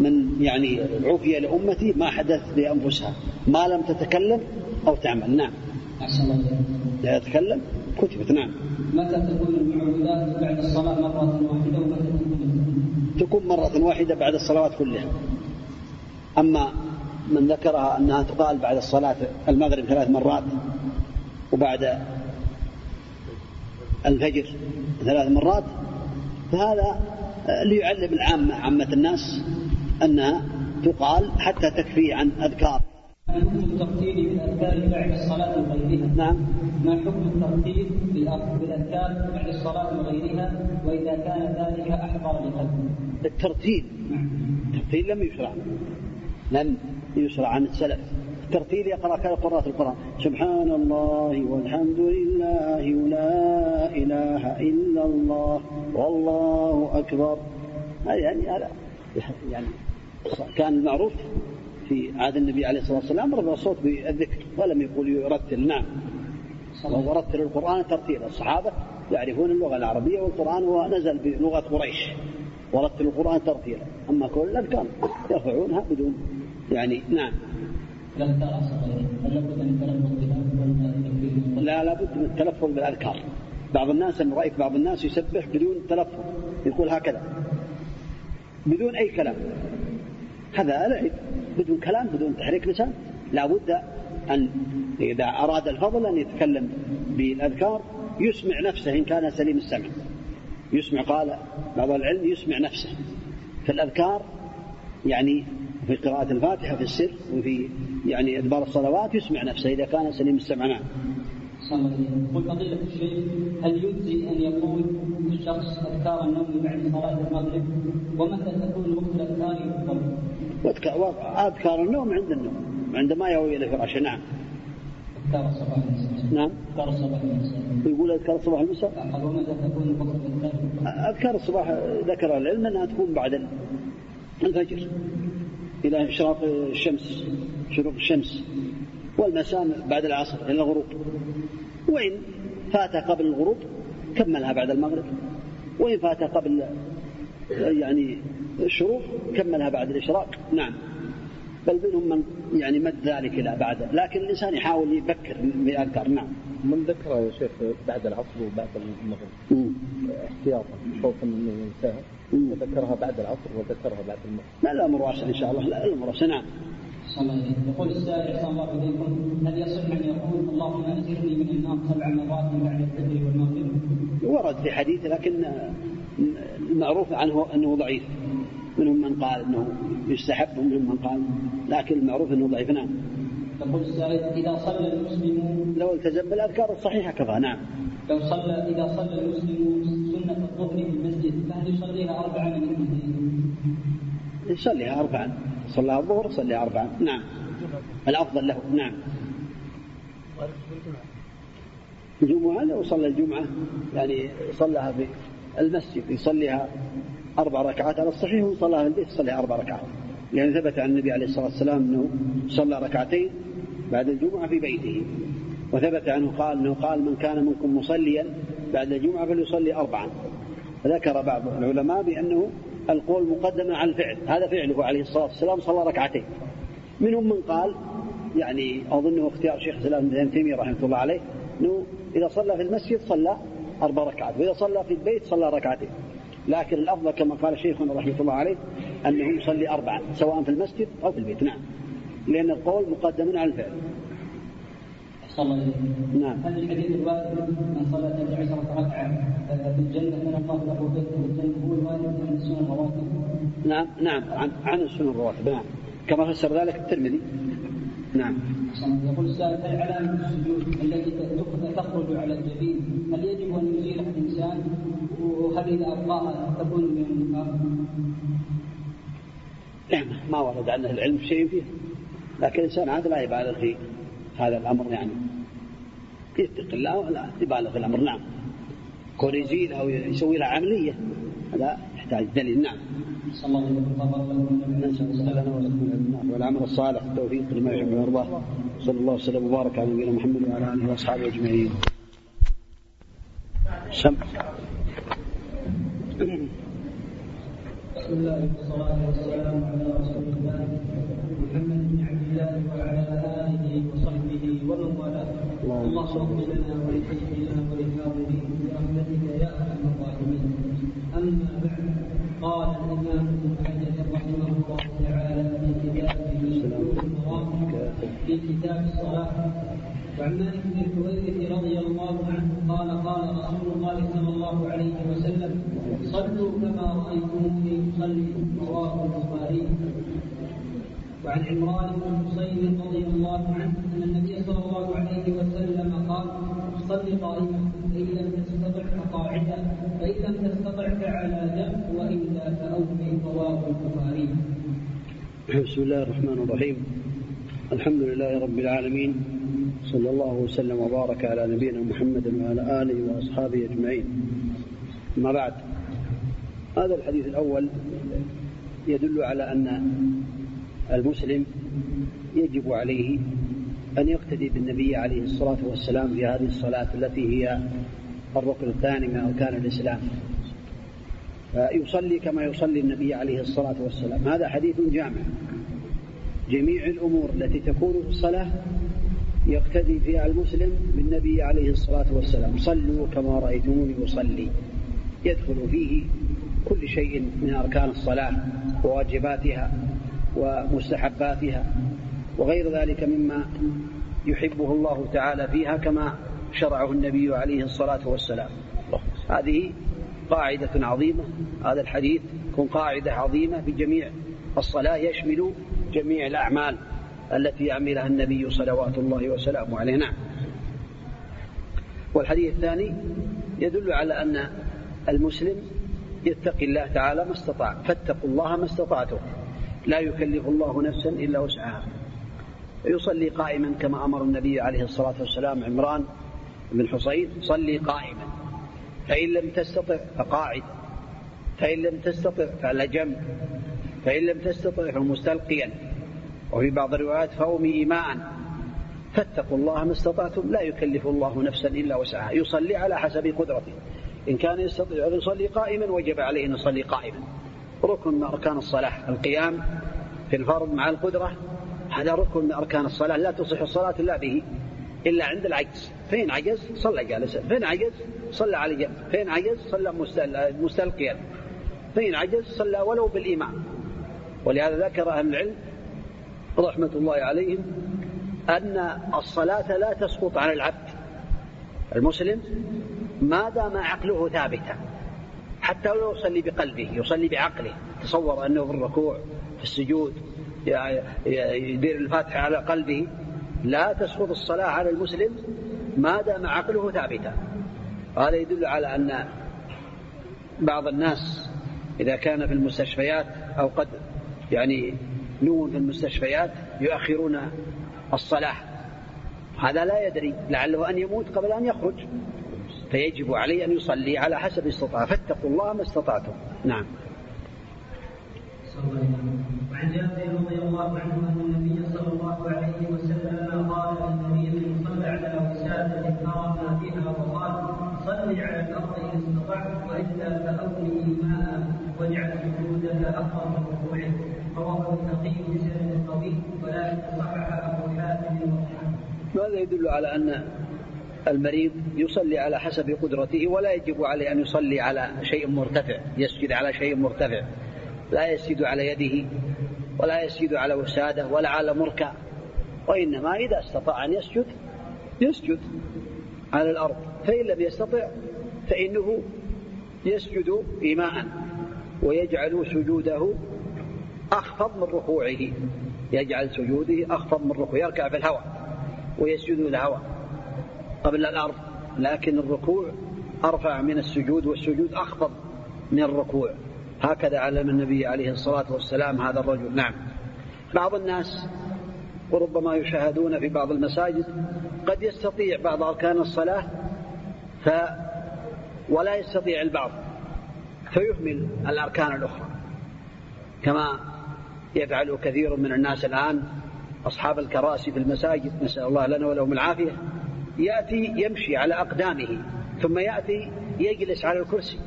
من يعني عفي لأمتي ما حدث لأنفسها. ما لم تتكلم أو تعمل. نعم. لا يتكلم؟ كتبت. نعم. متى تكون المعوذات بعد الصلاة مرة واحدة ومتى تكون تكون مرة واحدة بعد الصلوات كلها. أما من ذكرها أنها تقال بعد الصلاة المغرب ثلاث مرات وبعد الفجر ثلاث مرات فهذا ليعلم العامة عامة الناس أنها تقال حتى تكفي عن أذكار حكم الترتيب بالاذكار بعد الصلاه وغيرها؟ نعم. ما حكم الترتيب بالأذكار بعد الصلاة وغيرها وإذا كان ذلك أحضر لقلبه؟ الترتيب الترتيب لم يشرع لم يشرع عن السلف الترتيل يقرأ قراءة القرآن سبحان الله والحمد لله ولا إله إلا الله والله أكبر يعني هذا يعني كان المعروف في عهد النبي عليه الصلاة والسلام رفع الصوت بالذكر ولم يقول يرتل نعم. وهو رتل القرآن ترتيلا. الصحابة يعرفون اللغة العربية والقرآن هو نزل بلغة قريش. ورتل القرآن ترتيلا. أما كل الأذكار يرفعونها بدون يعني نعم. لا لابد من التلفظ بالأذكار. بعض الناس أنا رأيت بعض الناس يسبح بدون تلفظ يقول هكذا بدون أي كلام. هذا لعب بدون كلام بدون تحريك لسان لابد أن إذا أراد الفضل أن يتكلم بالأذكار يسمع نفسه إن كان سليم السمع. يسمع قال بعض العلم يسمع نفسه. في الأذكار يعني في قراءة الفاتحة في السر وفي يعني أدبار الصلوات يسمع نفسه إذا كان سليم السمع. نعم. يقول فضيلة الشيخ هل يجزي أن يقول الشخص أذكار النوم بعد صلاة المغرب ومتى تكون وقت الأذكار أذكار النوم عند النوم. عندما يهوي إلى فراشه. نعم. أذكار الصباح والمساء نعم. أذكار الصباح والمساء يقول أذكار الصباح والمساء أذكار الصباح ذكر العلم أنها تكون بعد الفجر. إلى إشراق الشمس. شروق الشمس. والمساء بعد العصر إلى الغروب. وإن فات قبل الغروب كملها بعد المغرب. وإن فات قبل يعني الشروق كملها بعد الإشراق؟ نعم. بل منهم من يعني مد ذلك إلى بعد لكن الإنسان يحاول يفكر بأذكار. نعم. من ذكر يا شيخ بعد العصر وبعد المغرب. احتياطا خوفا انه ينساها وذكرها بعد العصر وذكرها بعد المغرب. لا الامر واسع إن شاء الله. لا الامر واسع نعم. يقول السائل احسن الله إليكم. هل يصح أن يقول اللهم اجرني من النار سبع مرات بعد الفجر والمغرب؟ ورد في حديث لكن المعروف عنه أنه ضعيف منهم من قال إنه يستحب ومنهم من قال لكن المعروف إنه ضعيف نعم. يقول السائل إذا صلى المسلم لو التزم بالأذكار الصحيحة كفى نعم. لو صلى إذا صلى المسلم سنة الظهر في المسجد فهل يصليها اربعا من المسجد؟ يصليها اربعا صلى الظهر صليها اربعا نعم. الأفضل له نعم. الجمعة لو صلى الجمعة يعني صلىها في المسجد يصليها أربع ركعات على الصحيح وصلاها البيت يصليها أربع ركعات. لأن ثبت عن النبي عليه الصلاة والسلام أنه صلى ركعتين بعد الجمعة في بيته. وثبت عنه قال أنه قال من كان منكم مصليا بعد الجمعة فليصلي أربعا. فذكر بعض العلماء بأنه القول مقدم على الفعل. هذا فعله عليه الصلاة والسلام صلى ركعتين. منهم من قال يعني أظنه اختيار شيخ الإسلام ابن تيمية رحمة الله عليه أنه إذا صلى في المسجد صلى أربع ركعات. وإذا صلى في البيت صلى ركعتين. لكن الأفضل كما قال شيخنا رحمة الله عليه أنه يصلي أربعا سواء في المسجد أو في البيت. نعم. لأن القول مقدم على الفعل. صلى نعم. هل الحديث الوارد من صلى 11 ركعة. في الجنة من الله له في الجنة هو الوارد من السنة الرواتب. نعم نعم. عن عن السنن الرواتب. نعم. كما فسر ذلك الترمذي. نعم. يقول السائل هل علامة السجود التي تخرج على الجبين؟ هل يجب أن يزيلها الإنسان وهل إذا أبقاها تكون من المنكر؟ نعم ما ورد عن العلم شيء فيه لكن الإنسان عاد لا يبالغ في هذا الأمر يعني. يتقي الله ولا يبالغ في الأمر نعم. كون يزيل أو يسوي لها عملية هذا دليل. نعم. صلى الله عليه وسلم. والعمل الصالح التوفيق لما يحب ويرضاه صلى الله وسلم وبارك على نبينا محمد وعلى آله وأصحابه أجمعين. سم. بسم الله والصلاة والسلام على رسول الله محمد بن عبد الله وعلى آله وصحبه ومن والاه. اللهم اغفر لنا ولشيخنا وللحاضرين برحمتك يا أرحم الراحمين أما بعد قال الإمام ابن حجر رحمه الله تعالى في كتابه في كتاب الصلاة. وعن مالك بن الحويرث رضي الله عنه قال قال رسول الله صلى الله عليه وسلم صلوا كما رأيتموني أصلي. رواه البخاري. وعن عمران بن حسين رضي الله عنه أن النبي صلى الله عليه وسلم قال صل قائما فإن لم تستطع فقاعدا فإن لم تستطع فعلى جنب وإلا فأوفي رواه البخاري بسم الله الرحمن الرحيم. الحمد لله رب العالمين صلى الله وسلم وبارك على نبينا محمد وعلى آله وأصحابه أجمعين. أما بعد هذا الحديث الأول يدل على أن المسلم يجب عليه أن يقتدي بالنبي عليه الصلاة والسلام في هذه الصلاة التي هي الركن الثاني من أركان الإسلام. يصلي كما يصلي النبي عليه الصلاة والسلام. هذا حديث جامع. جميع الأمور التي تكون في الصلاة يقتدي فيها المسلم بالنبي عليه الصلاة والسلام. صلوا كما رأيتموني أصلي. يدخل فيه كل شيء من أركان الصلاة وواجباتها ومستحباتها وغير ذلك مما يحبه الله تعالى فيها كما شرعه النبي عليه الصلاة والسلام. هذه قاعدة عظيمة. هذا الحديث يكون قاعدة عظيمة في جميع الصلاة يشمل جميع الأعمال التي يعملها النبي صلوات الله وسلامه عليه. نعم. والحديث الثاني يدل على أن المسلم يتقي الله تعالى ما استطاع فاتقوا الله ما استطعتم. لا يكلف الله نفسا إلا وسعها. يصلي قائما كما أمر النبي عليه الصلاة والسلام عمران بن حصين صلي قائما. فإن لم تستطع فقاعد فإن لم تستطع فعلى جنب فإن لم تستطع فمستلقيا. وفي بعض الروايات فومي إيماء فاتقوا الله ما استطعتم لا يكلف الله نفسا إلا وسعها. يصلي على حسب قدرته. إن كان يستطيع أن يصلي قائما وجب عليه أن يصلي قائما. ركن من أركان الصلاة. القيام في الفرض مع القدرة هذا ركن من أركان الصلاة. لا تصح الصلاة إلا به إلا عند العجز. فين عجز؟ صلى جالسا. فين عجز؟ صلى على جنب. فين عجز؟ صلى مستلقيا. فين عجز؟ صلى ولو بالإمام. ولهذا ذكر أهل العلم رحمة الله عليهم أن الصلاة لا تسقط عن العبد. المسلم ما دام عقله ثابتا حتى لو يصلي بقلبه يصلي بعقله تصور أنه في الركوع في السجود يدير الفاتحة على قلبه لا تسقط الصلاة على المسلم ما دام عقله ثابتا هذا يدل على أن بعض الناس إذا كان في المستشفيات أو قد يعني نون في المستشفيات يؤخرون الصلاة. هذا لا يدري لعله أن يموت قبل أن يخرج. فيجب عليه أن يصلي على حسب استطاعة. فاتقوا الله ما استطعتم. نعم. وعن جابر رضي الله عنه استطعت وإلا رواه النقي بسند قوي ولكن صحح أبو حاتم هذا يدل على أن المريض يصلي على حسب قدرته ولا يجب عليه أن يصلي على شيء مرتفع يسجد على شيء مرتفع؟ لا يسجد على يده ولا يسجد على وسادة ولا على مركع وإنما إذا استطاع أن يسجد يسجد على الأرض فإن لم يستطع فإنه يسجد إيماء ويجعل سجوده أخفض من ركوعه. يجعل سجوده أخفض من ركوعه يركع في الهواء ويسجد الهواء قبل الأرض لكن الركوع أرفع من السجود والسجود أخفض من الركوع. هكذا علم النبي عليه الصلاة والسلام هذا الرجل. نعم. بعض الناس وربما يشاهدون في بعض المساجد قد يستطيع بعض أركان الصلاة ف ولا يستطيع البعض فيهمل الأركان الأخرى. كما يفعل كثير من الناس الآن أصحاب الكراسي في المساجد نسأل الله لنا ولهم العافية يأتي يمشي على أقدامه ثم يأتي يجلس على الكرسي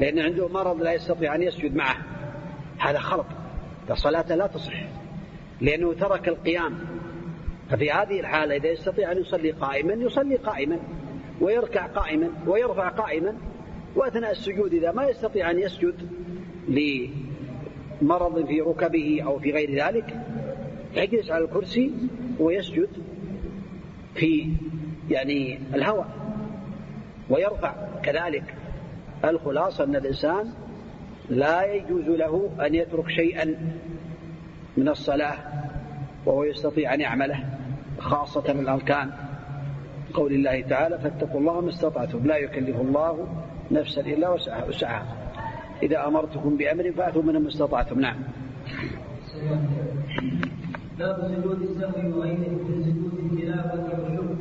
لأن عنده مرض لا يستطيع أن يسجد معه. هذا خلط الصلاة لا تصح لأنه ترك القيام. ففي هذه الحالة إذا يستطيع أن يصلي قائما يصلي قائما. ويركع قائما ويرفع قائما وأثناء السجود إذا ما يستطيع أن يسجد لمرض في ركبه أو في غير ذلك يجلس على الكرسي ويسجد في يعني الهواء ويرفع. كذلك الخلاصة أن الإنسان لا يجوز له أن يترك شيئا من الصلاة وهو يستطيع أن يعمله خاصة الأركان. قول الله تعالى فاتقوا الله ما استطعتم لا يكلف الله نفسا إلا وسعها إذا أمرتكم بأمر فأتوا من ما استطعتم. نعم. باب سجود السهو وغيره من سجود التلاوة والشكر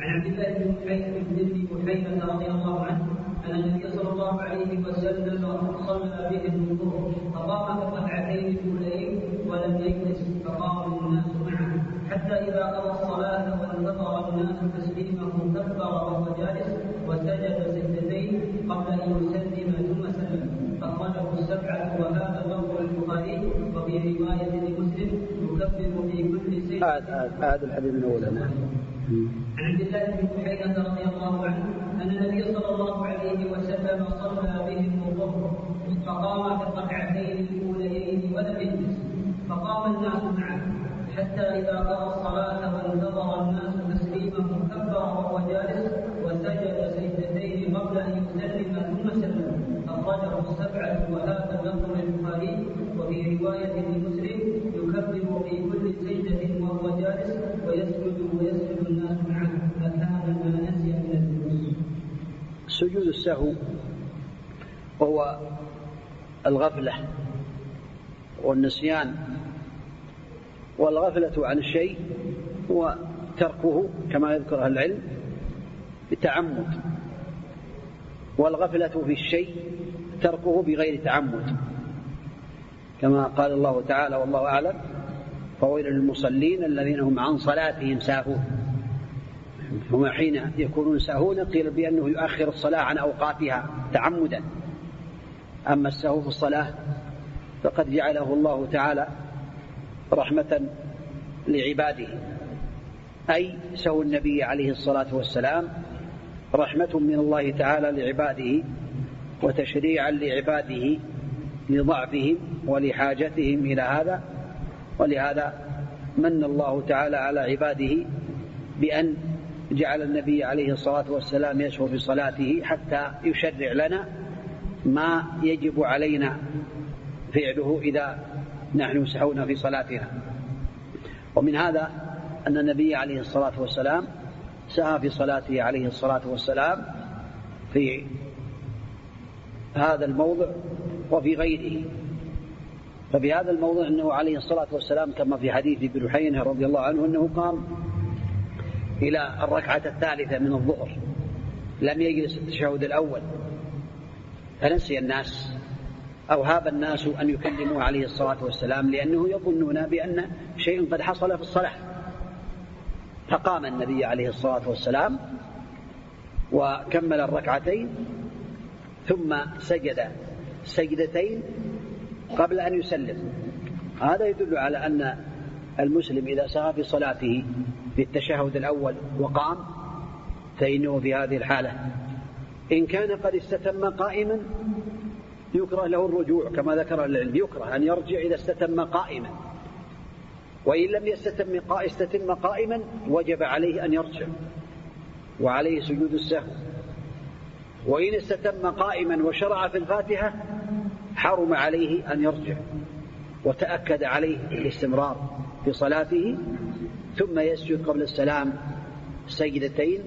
عن عبد الله بن بن بحيرة رضي الله عنه أن النبي صلى الله عليه وسلم صلى بهم الظهر فقام في الركعتين الأولين ولم يجلس فقام الناس معه. حتى إذا قضى الناس تسليمه كبر وهو جالس وسجد سجدتين قبل أن يسلم ثم سلم. أخرجه السبعة وهذا لفظ البخاري وفي رواية لمسلم يكبر في كل سجدة هذا الحديث من أوله عن عبد الله بن بحيرة رضي الله عنه أن النبي صلى الله عليه وسلم صلى بهم الظهر فقام في الركعتين الأوليين ولم يجلس فقام الناس معه حتى إذا قضى الصلاة وانتظر الناس تسليمه كبر وهو جالس وسجد سجدتين قبل أن يسلم ثم سلم أخرجه السبعة وهذا لفظ للبخاري وفي رواية لمسلم يكبر في كل سجدة وهو جالس ويسجد ويسجد الناس معه مكان ما نسي من الجلوس. سجود السهو وهو الغفلة والنسيان والغفلة عن الشيء هو تركه كما يذكر أهل العلم بتعمد والغفلة في الشيء تركه بغير تعمد. كما قال الله تعالى والله أعلم فويل للمصلين الذين هم عن صلاتهم ساهون. هم حين يكونون ساهون قيل بأنه يؤخر الصلاة عن أوقاتها تعمدا. أما السهو في الصلاة فقد جعله الله تعالى رحمة لعباده. أي سهو النبي عليه الصلاة والسلام رحمة من الله تعالى لعباده. وتشريعا لعباده لضعفهم ولحاجتهم إلى هذا. ولهذا من الله تعالى على عباده بأن جعل النبي عليه الصلاة والسلام يسهو في صلاته حتى يشرع لنا ما يجب علينا فعله إذا نحن سهونا في صلاتنا. ومن هذا أن النبي عليه الصلاة والسلام سهى في صلاته عليه الصلاة والسلام في هذا الموضع وفي غيره. ففي هذا الموضع أنه عليه الصلاة والسلام كما في حديث ابن حينة رضي الله عنه أنه قام إلى الركعة الثالثة من الظهر. لم يجلس التشهد الأول. فنسي الناس أو هاب الناس أن يكلموا عليه الصلاة والسلام لأنه يظنون بأن شيء قد حصل في الصلاة. فقام النبي عليه الصلاة والسلام وكمل الركعتين ثم سجد سجدتين قبل أن يسلم. هذا يدل على أن المسلم إذا سعى في صلاته في التشهد الأول وقام فإنه في هذه الحالة. إن كان قد استتم قائما يكره له الرجوع كما ذكر العلم. يكره أن يرجع إذا استتم قائما. وإن لم يستتم قائما وجب عليه أن يرجع. وعليه سجود السهو. وإن استتم قائما وشرع في الفاتحة حرم عليه أن يرجع وتأكد عليه الاستمرار في صلاته ثم يسجد قبل السلام سجدتين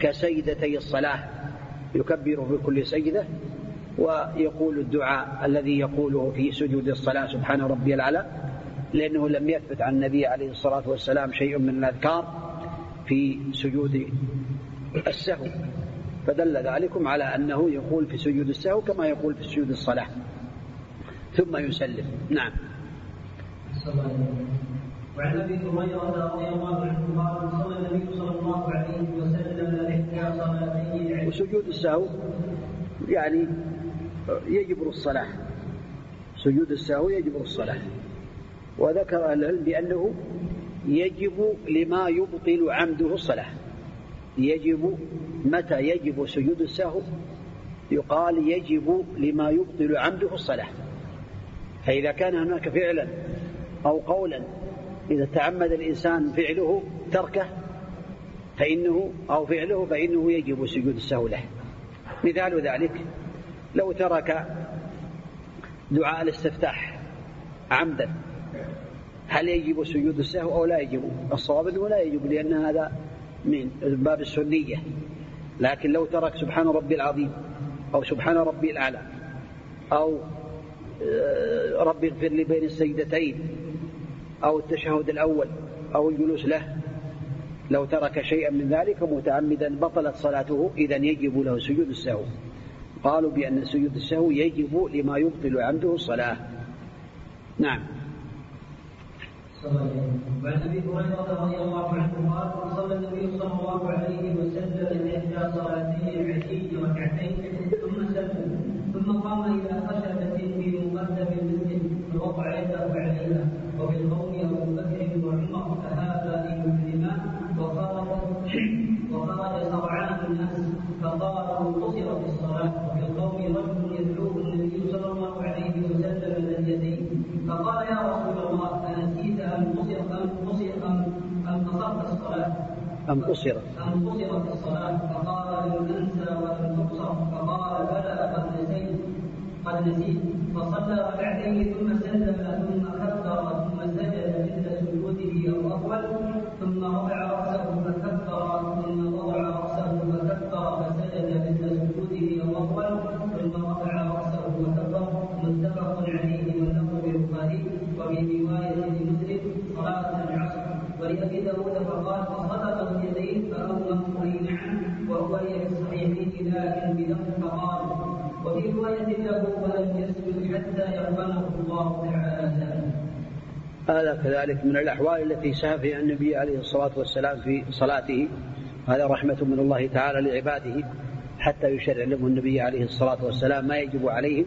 كسجدتي الصلاة يكبر في كل سجدة ويقول الدعاء الذي يقوله في سجود الصلاة سبحان ربي الأعلى لأنه لم يثبت عن النبي عليه الصلاة والسلام شيء من الأذكار في سجود السهو. فدل ذلكم على أنه يقول في سجود السهو كما يقول في سجود الصلاة. ثم يسلم. نعم. وعن أبي هريرة رضي الله عنه قال صلى النبي صلى الله عليه وسلم احدى صلاتين وسجود السهو يعني يجبر الصلاة. سجود السهو يجبر الصلاة. وذكر أهل العلم بأنه يجب لما يبطل عمده الصلاة. يجب متى يجب سجود السهو؟ يقال يجب لما يبطل عمده الصلاة. فإذا كان هناك فعلا أو قولا إذا تعمد الإنسان فعله تركه فإنه أو فعله فإنه يجب سجود السهو له. مثال ذلك لو ترك دعاء الاستفتاح عمدا هل يجب سجود السهو أو لا يجب؟ الصواب أنه لا يجب لأن هذا من باب السنية. لكن لو ترك سبحان ربي العظيم أو سبحان ربي الأعلى أو آه، ربي اغفر لي بين السجدتين أو التشهد الأول أو الجلوس له لو ترك شيئا من ذلك متعمدا بطلت صلاته إذا يجب له سجود السهو. قالوا بأن سجود السهو يجب لما يبطل عمده الصلاة. نعم. وعن أبي هريرة رضي الله عنه قال صلى النبي صلى الله عليه وسلم إحدى صلاتين العشي ركعتين ثم سلم. ثم قام إلى خشبة في مقدم المسجد فوضع يده عليها وفي القوم أبو بكر وعمر فهذا يحرما وخرج وخرج سرعان الناس فقال أقصرت الصلاة وفي القوم رجل يدعوه النبي صلى الله عليه وسلم ذا اليدين فقال يا رسول الله انسيت ام قصر ام قصر ام ام قصرت الصلاه أم قصرت أم قصرت الصلاة فقال لم أنسى ولم تقصر فقال بلى قد نسيت. قد نسيت. فصلى ركعتين ثم سلم ثم هذا كذلك من الأحوال التي سهى فيها النبي عليه الصلاة والسلام في صلاته. هذا رحمة من الله تعالى لعباده حتى يشرع لهم النبي عليه الصلاة والسلام ما يجب عليهم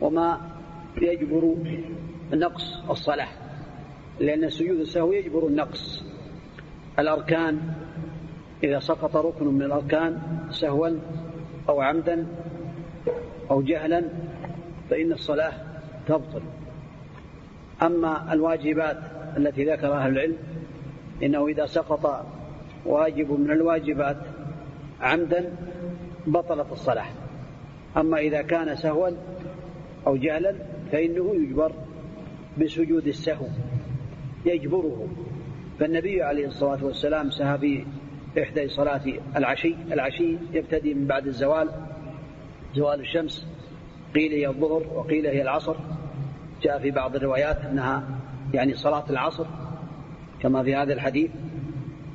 وما يجبر نقص الصلاة. لأن سجود السهو يجبر النقص. الأركان إذا سقط ركن من الأركان سهوا أو عمدا أو جهلا فإن الصلاة تبطل. أما الواجبات التي ذكرها أهل العلم إنه إذا سقط واجب من الواجبات عمدا بطلت الصلاة. أما إذا كان سهوا أو جهلا فإنه يجبر بسجود السهو يجبره. فالنبي عليه الصلاة والسلام سهى في إحدى صلاة العشي العشي يبتدي من بعد الزوال زوال الشمس قيل هي الظهر وقيل هي العصر. جاء في بعض الروايات أنها يعني صلاة العصر كما في هذا الحديث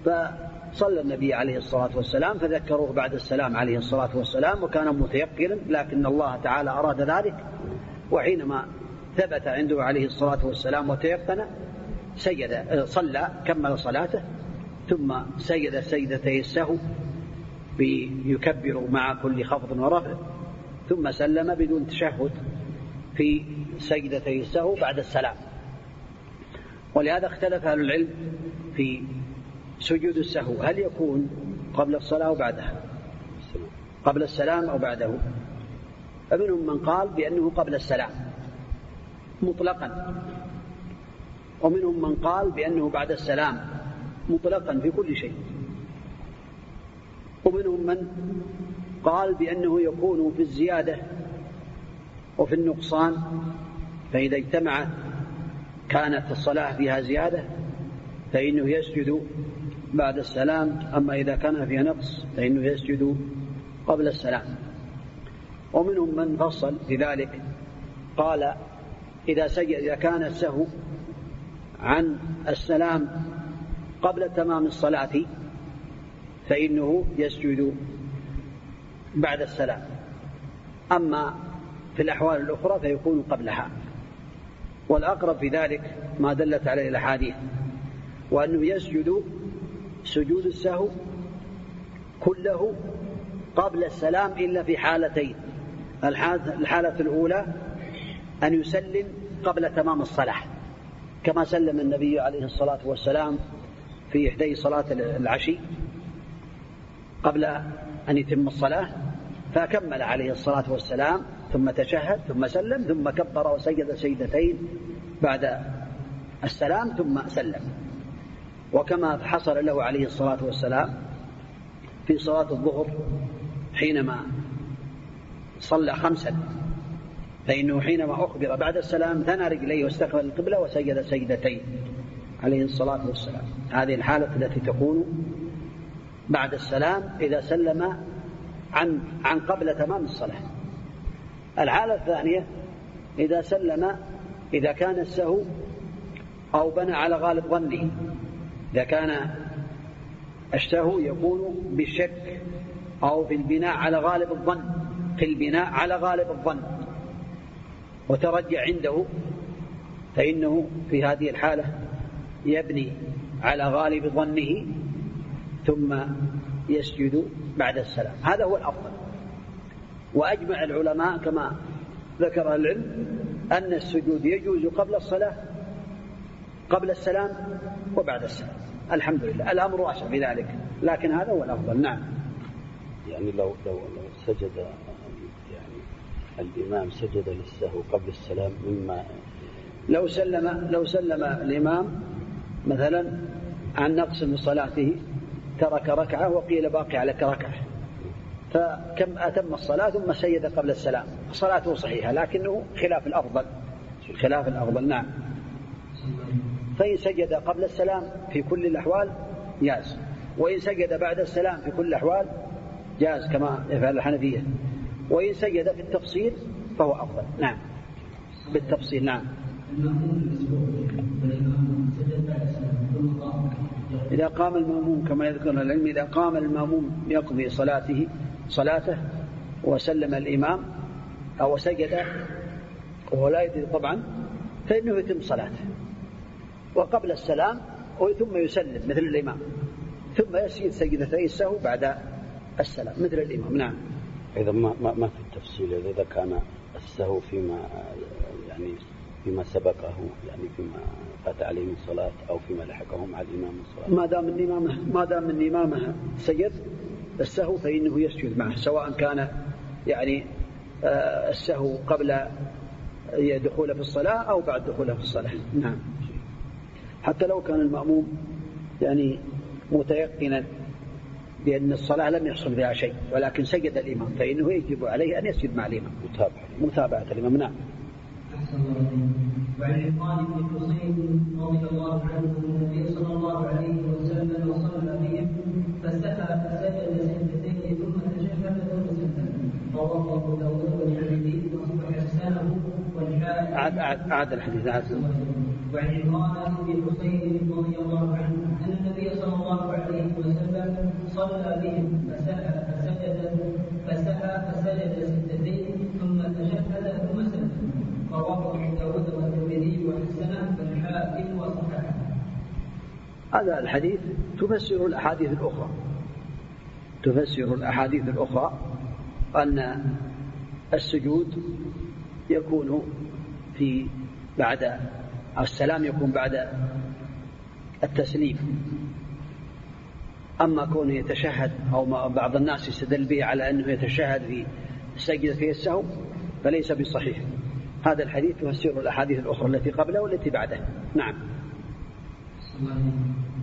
فصلى النبي عليه الصلاة والسلام فذكروه بعد السلام عليه الصلاة والسلام وكان متيقنا لكن الله تعالى أراد ذلك وحينما ثبت عنده عليه الصلاة والسلام وتيقن سجد صلى كمل صلاته ثم سجد سجدتي السهو يكبر مع كل خفض ورفع ثم سلم بدون تشهد. في سجدتي السهو بعد السلام. ولهذا اختلف أهل العلم في سجود السهو. هل يكون قبل الصلاة أو بعدها؟ قبل السلام أو بعده؟ فمنهم من قال بأنه قبل السلام مطلقا. ومنهم من قال بأنه بعد السلام مطلقا في كل شيء. ومنهم من قال بأنه يكون في الزيادة وفي النقصان فإذا اجتمع كانت الصلاة فيها زيادة فإنه يسجد بعد السلام. أما إذا كان فيها نقص فإنه يسجد قبل السلام. ومنهم من فصل في ذلك قال إذا سجد إذا كان السهو عن السلام قبل تمام الصلاة فإنه يسجد بعد السلام. أما في الأحوال الأخرى فيكون قبلها. والأقرب في ذلك ما دلت عليه الأحاديث وأنه يسجد سجود السهو كله قبل السلام إلا في حالتين. الحالة الأولى أن يسلم قبل تمام الصلاة كما سلم النبي عليه الصلاة والسلام في إحدى صلاة العشي قبل أن يتم الصلاة فكمل عليه الصلاة والسلام ثم تشهد ثم سلم ثم كبر وسجد سجدتين بعد السلام ثم سلم. وكما حصل له عليه الصلاة والسلام في صلاة الظهر حينما صلى خمسا فإنه حينما أخبر بعد السلام ثنى رجليه واستقبل القبلة وسجد سجدتين عليه الصلاة والسلام. هذه الحالة التي تكون بعد السلام إذا سلم عن عن قبل تمام الصلاة. الحالة الثانية إذا سلم إذا كان السهو أو بنى على غالب ظنه. إذا كان السهو يكون بالشك أو في البناء على غالب الظن في البناء على غالب الظن. وترجع عنده فإنه في هذه الحالة يبني على غالب ظنه ثم يسجد بعد السلام. هذا هو الأفضل. وأجمع العلماء كما ذكر العلم أن السجود يجوز قبل الصلاة قبل السلام وبعد السلام. الحمد لله الأمر واسع في ذلك لكن هذا هو الأفضل. نعم. يعني لو لو لو سجد يعني الإمام سجد للسهو قبل السلام مما لو سلم لو سلم الإمام مثلا عن نقص من صلاته ترك ركعة وقيل باقي عليك ركعة. فكم أتم الصلاة ثم سيد قبل السلام. صلاته صحيحة لكنه خلاف الأفضل. خلاف الأفضل نعم. فإن سجد قبل السلام في كل الأحوال جاز. وإن سجد بعد السلام في كل الأحوال جاز كما يفعل الحنفية. وإن سجد في التفصيل فهو أفضل. نعم. بالتفصيل نعم. إذا قام المأموم كما يذكر العلم إذا قام المأموم يقضي صلاته صلاته وسلم الإمام أو سجد وهو لا يدري طبعا فإنه يتم صلاته. وقبل السلام ثم يسلم مثل الإمام ثم يسجد سجدتي السهو بعد السلام مثل الإمام. نعم. إذا ما ما, ما في التفصيل إذا كان السهو فيما يعني فيما سبقه يعني فيما فات عليه من صلاة أو فيما لحقه مع الإمام من صلاة. ما دام الإمامة ما دام الإمامة سجد السهو فإنه يسجد معه سواء كان يعني آه، السهو قبل دخوله في الصلاة أو بعد دخوله في الصلاة. نعم. حتى لو كان المأموم يعني متيقنا بأن الصلاة لم يحصل بها شيء ولكن سجد الإمام فإنه يجب عليه أن يسجد مع الإمام. متابعة. متابعة الإمام نعم. وعن عمران بن حسين رضي الله عنه أن النبي صلى الله عليه أعد أعد أعد الحديث أعد. وعن عمران بن حسين رضي الله عنه أن النبي صلى الله عليه وسلم صلى بهم فسجد فسجد سجدتين ثم تشهد ثم سلم رواه أبو داود والترمذي وحسنه والحاكم وصححه. هذا الحديث تفسر الأحاديث الأخرى. تفسر الأحاديث الأخرى أن السجود يكون في بعد السلام يكون بعد التسليم. أما كونه يتشهد أو بعض الناس يستدل به على أنه يتشهد في سجدة السهو فليس بصحيح. هذا الحديث يفسر الأحاديث الأخرى التي قبله والتي بعده. نعم.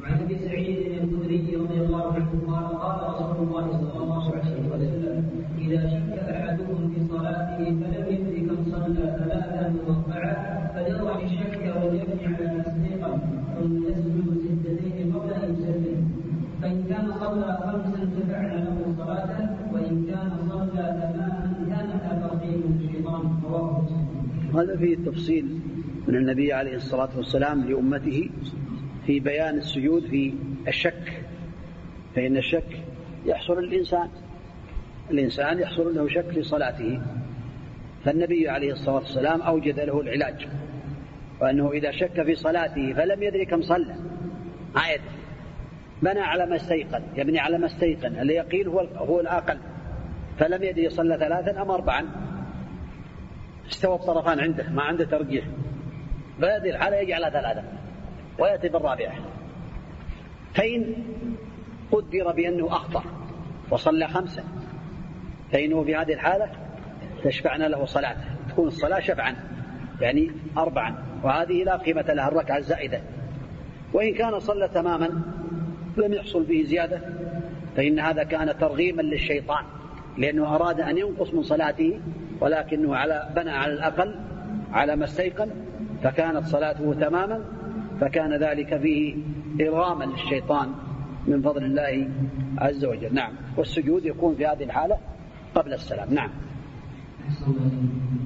وعن أبي سعيد الخدري رضي الله عنه قال قال رسول الله صلى الله عليه وسلم إذا شك أحدكم في صلاته فلم يدري كم صلى ثلاثا واربعا فليضع قبل ان يسلم فان كان خمسا له صلاته وان كان صلى تماما الشيطان رواه هذا فيه تفصيل من النبي عليه الصلاة والسلام لأمته في بيان السجود في الشك. فإن الشك يحصل للإنسان. الإنسان يحصل له شك في صلاته. فالنبي عليه الصلاة والسلام أوجد له العلاج. وأنه إذا شك في صلاته فلم يدري كم صلى. ما يدري بنى على ما استيقن يبني على ما استيقن اليقين هو هو الأقل. فلم يدري صلى ثلاثا أم أربعا. استوى الطرفان عنده ما عنده ترجيح. فهذه الحالة يجعلها ثلاثة ويأتي بالرابعة. فإن قدر بأنه أخطأ وصلى خمسة فإنه في هذه الحالة تشفعنا له صلاته. تكون الصلاة شفعا يعني أربعا. وهذه لا قيمة لها الركعة الزائدة. وإن كان صلى تماما لم يحصل به زيادة فإن هذا كان ترغيما للشيطان لأنه أراد أن ينقص من صلاته ولكنه على بنى على الأقل على ما استيقن فكانت صلاته تماما فكان ذلك فيه إرغاما للشيطان من فضل الله عز وجل. نعم. والسجود يكون في هذه الحالة قبل السلام. نعم.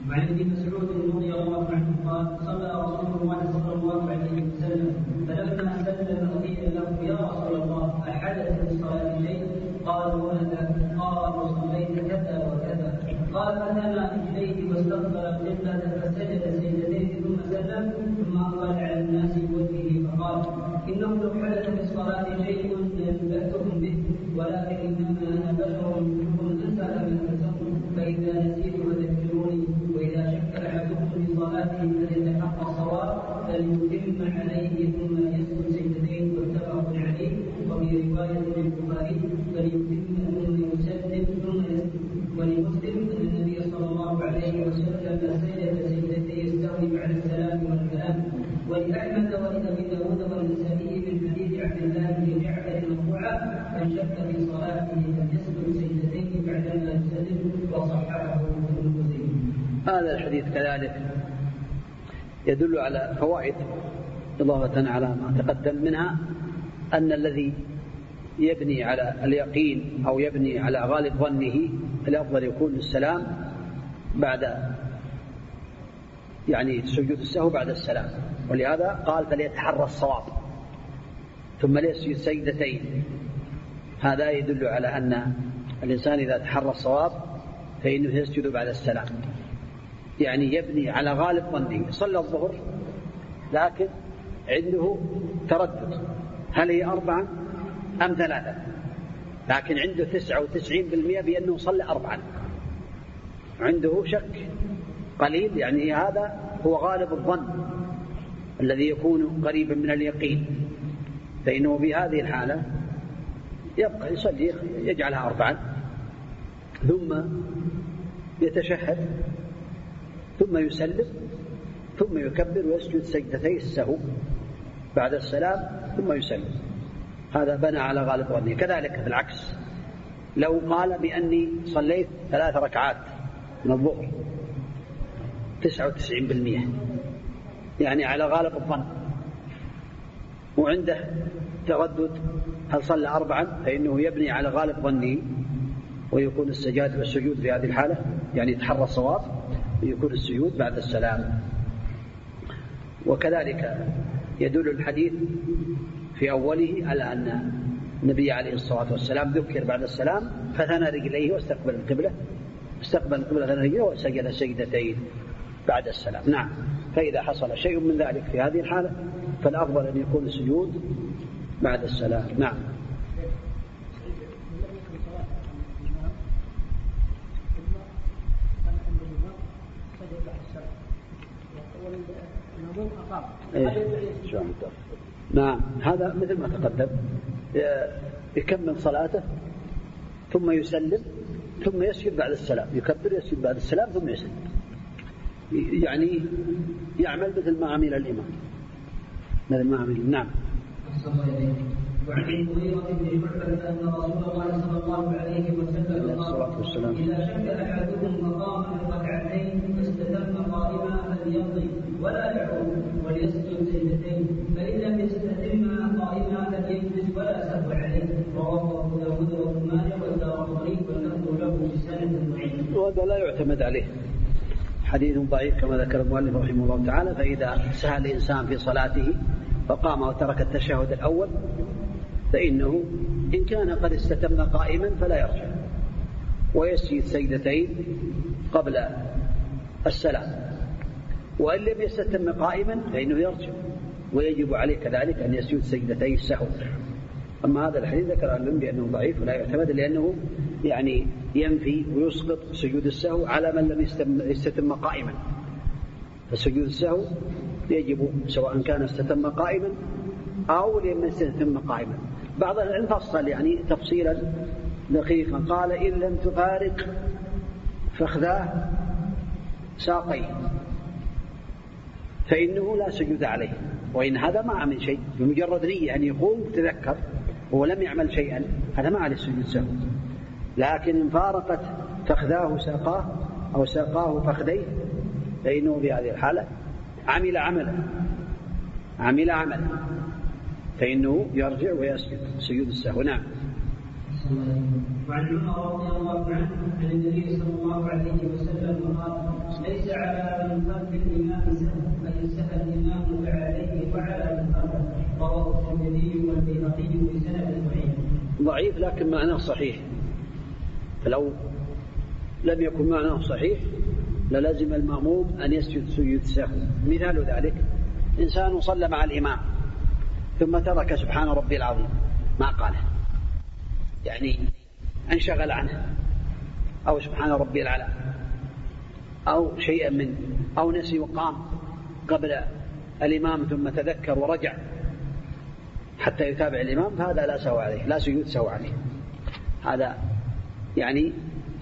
وعن ابن مسعود رضي الله عنه قال صلى رسول الله صلى الله عليه وسلم فلما سلم قيل له يا رسول الله احدث في الصلاه شيء قال ولد قال صليت كذا وكذا قال فثنى رجليه واستقبل القبله فسجد سجدتين ثم سلم ثم اقبل على الناس بوجهه فقال انه لو حدث في الصلاه شيء لنباتهم به ولكن انما هذا الحديث كذلك يدل على فوائد إضافة على ما تقدم منها أن الذي يبني على اليقين أو يبني على غالب ظنه الأفضل يكون السلام بعد يعني سجود السهو بعد السلام. ولهذا قال فليتحرى الصواب. ثم ليسجد سجدتين. هذا يدل على أن الإنسان إذا تحرى الصواب فإنه يسجد بعد السلام. يعني يبني على غالب ظنه صلى الظهر لكن عنده تردد. هل هي أربعة أم ثلاثة؟ لكن عنده تسعة وتسعين بالمئة بأنه صلى أربعا عنده شك قليل يعني هذا هو غالب الظن الذي يكون قريبا من اليقين. فإنه في هذه الحالة يبقى يصلي يجعلها أربعا ثم يتشهد ثم يسلم ثم يكبر ويسجد سجدتي السهو بعد السلام ثم يسلم. هذا بنى على غالب ظنه كذلك بالعكس لو قال بأني صليت ثلاث ركعات من الظهر تسعة وتسعين بالمئة. يعني على غالب الظن. وعنده تردد هل صلى أربعا؟ فإنه يبني على غالب ظنه ويكون السجاد والسجود في هذه الحالة يعني يتحرى الصواب. ويكون السجود بعد السلام. وكذلك يدل الحديث في أوله على أن النبي عليه الصلاة والسلام ذكر بعد السلام فثنى رجليه واستقبل القبلة استقبل القبلة ثنى رجليه وسجد سجدتين بعد السلام. نعم فإذا حصل شيء من ذلك في هذه الحالة فالأفضل أن يكون السجود بعد السلام. نعم. إيه. نعم هذا مثل ما تقدم. يكمل صلاته ثم يسلم ثم يسجد بعد السلام. يكبر يسجد بعد السلام ثم يسلم. يعني يعمل مثل ما عمل الإمام. مثل ما عمل نعم. وعن المغيرة بن شعبة أن رسول الله صلى الله عليه وسلم قال إذا شك أحدكم مقام الركعتين فاستتم قائما فليمضي ولا يعود وليسجد سجدتين. فإن لم يستتم قائما فليجلس ولا سهو عليه رواه أبو داود وابن ماجه والدارقطني واللفظ له بسند ضعيف. وهذا لا يعتمد عليه. حديث ضعيف كما ذكر المؤلف رحمه الله تعالى فإذا سهى الإنسان في صلاته فقام وترك التشهد الأول فإنه إن كان قد استتم قائما فلا يرجع. ويسجد سجدتين قبل السلام وإن لم يستتم قائما فإنه يرجع ويجب عليه كذلك أن يسجد سجدتي السهو. أما هذا الحديث ذكر العلم بأنه ضعيف ولا يعتمد لأنه يعني ينفي ويسقط سجود السهو على من لم يستتم قائما. فسجود السهو يجب سواء كان استتم قائما أو لم يستتم قائما. بعض العلم فصل يعني تفصيلا دقيقا قال إن لم تفارق فخذاه ساقيه فإنه لا سجود عليه. وإن هذا ما عمل شيء بمجرد نية أن يقوم تذكر هو لم يعمل شيئا هذا ما عليه سجود سهو لكن إن فارقت فخذاه ساقاه أو ساقاه فخذيه فإنه في هذه الحالة عمل عملا. عمل عملا. فإنه يرجع ويسجد. سجود السهو. نعم. وعن عمر رضي الله عنه عن النبي صلى الله عليه وسلم قال ليس على من خلف الامام سهل والبيهقي بسند ضعيف. ضعيف لكن معناه صحيح. فلو لم يكن معناه صحيح للزم المأموم أن يسجد سجود السهو مثال ذلك إنسان صلى مع الإمام ثم ترك سبحان ربي العظيم. ما قاله. يعني انشغل عنه. أو سبحان ربي العلى. أو شيئا من أو نسي وقام قبل الإمام ثم تذكر ورجع. حتى يتابع الإمام فهذا لا سوى عليه لا سجود سوى عليه. هذا يعني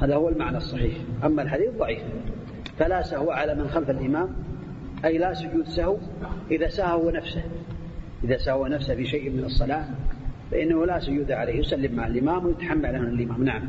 هذا هو المعنى الصحيح. أما الحديث ضعيف. فلا سهو على من خلف الإمام أي لا سجود سهو إذا سهو نفسه. إذا سهو نفسه في شيء من الصلاة فإنه لا سجود عليه. يسلم مع الإمام ويتحمل عنه الإمام. نعم.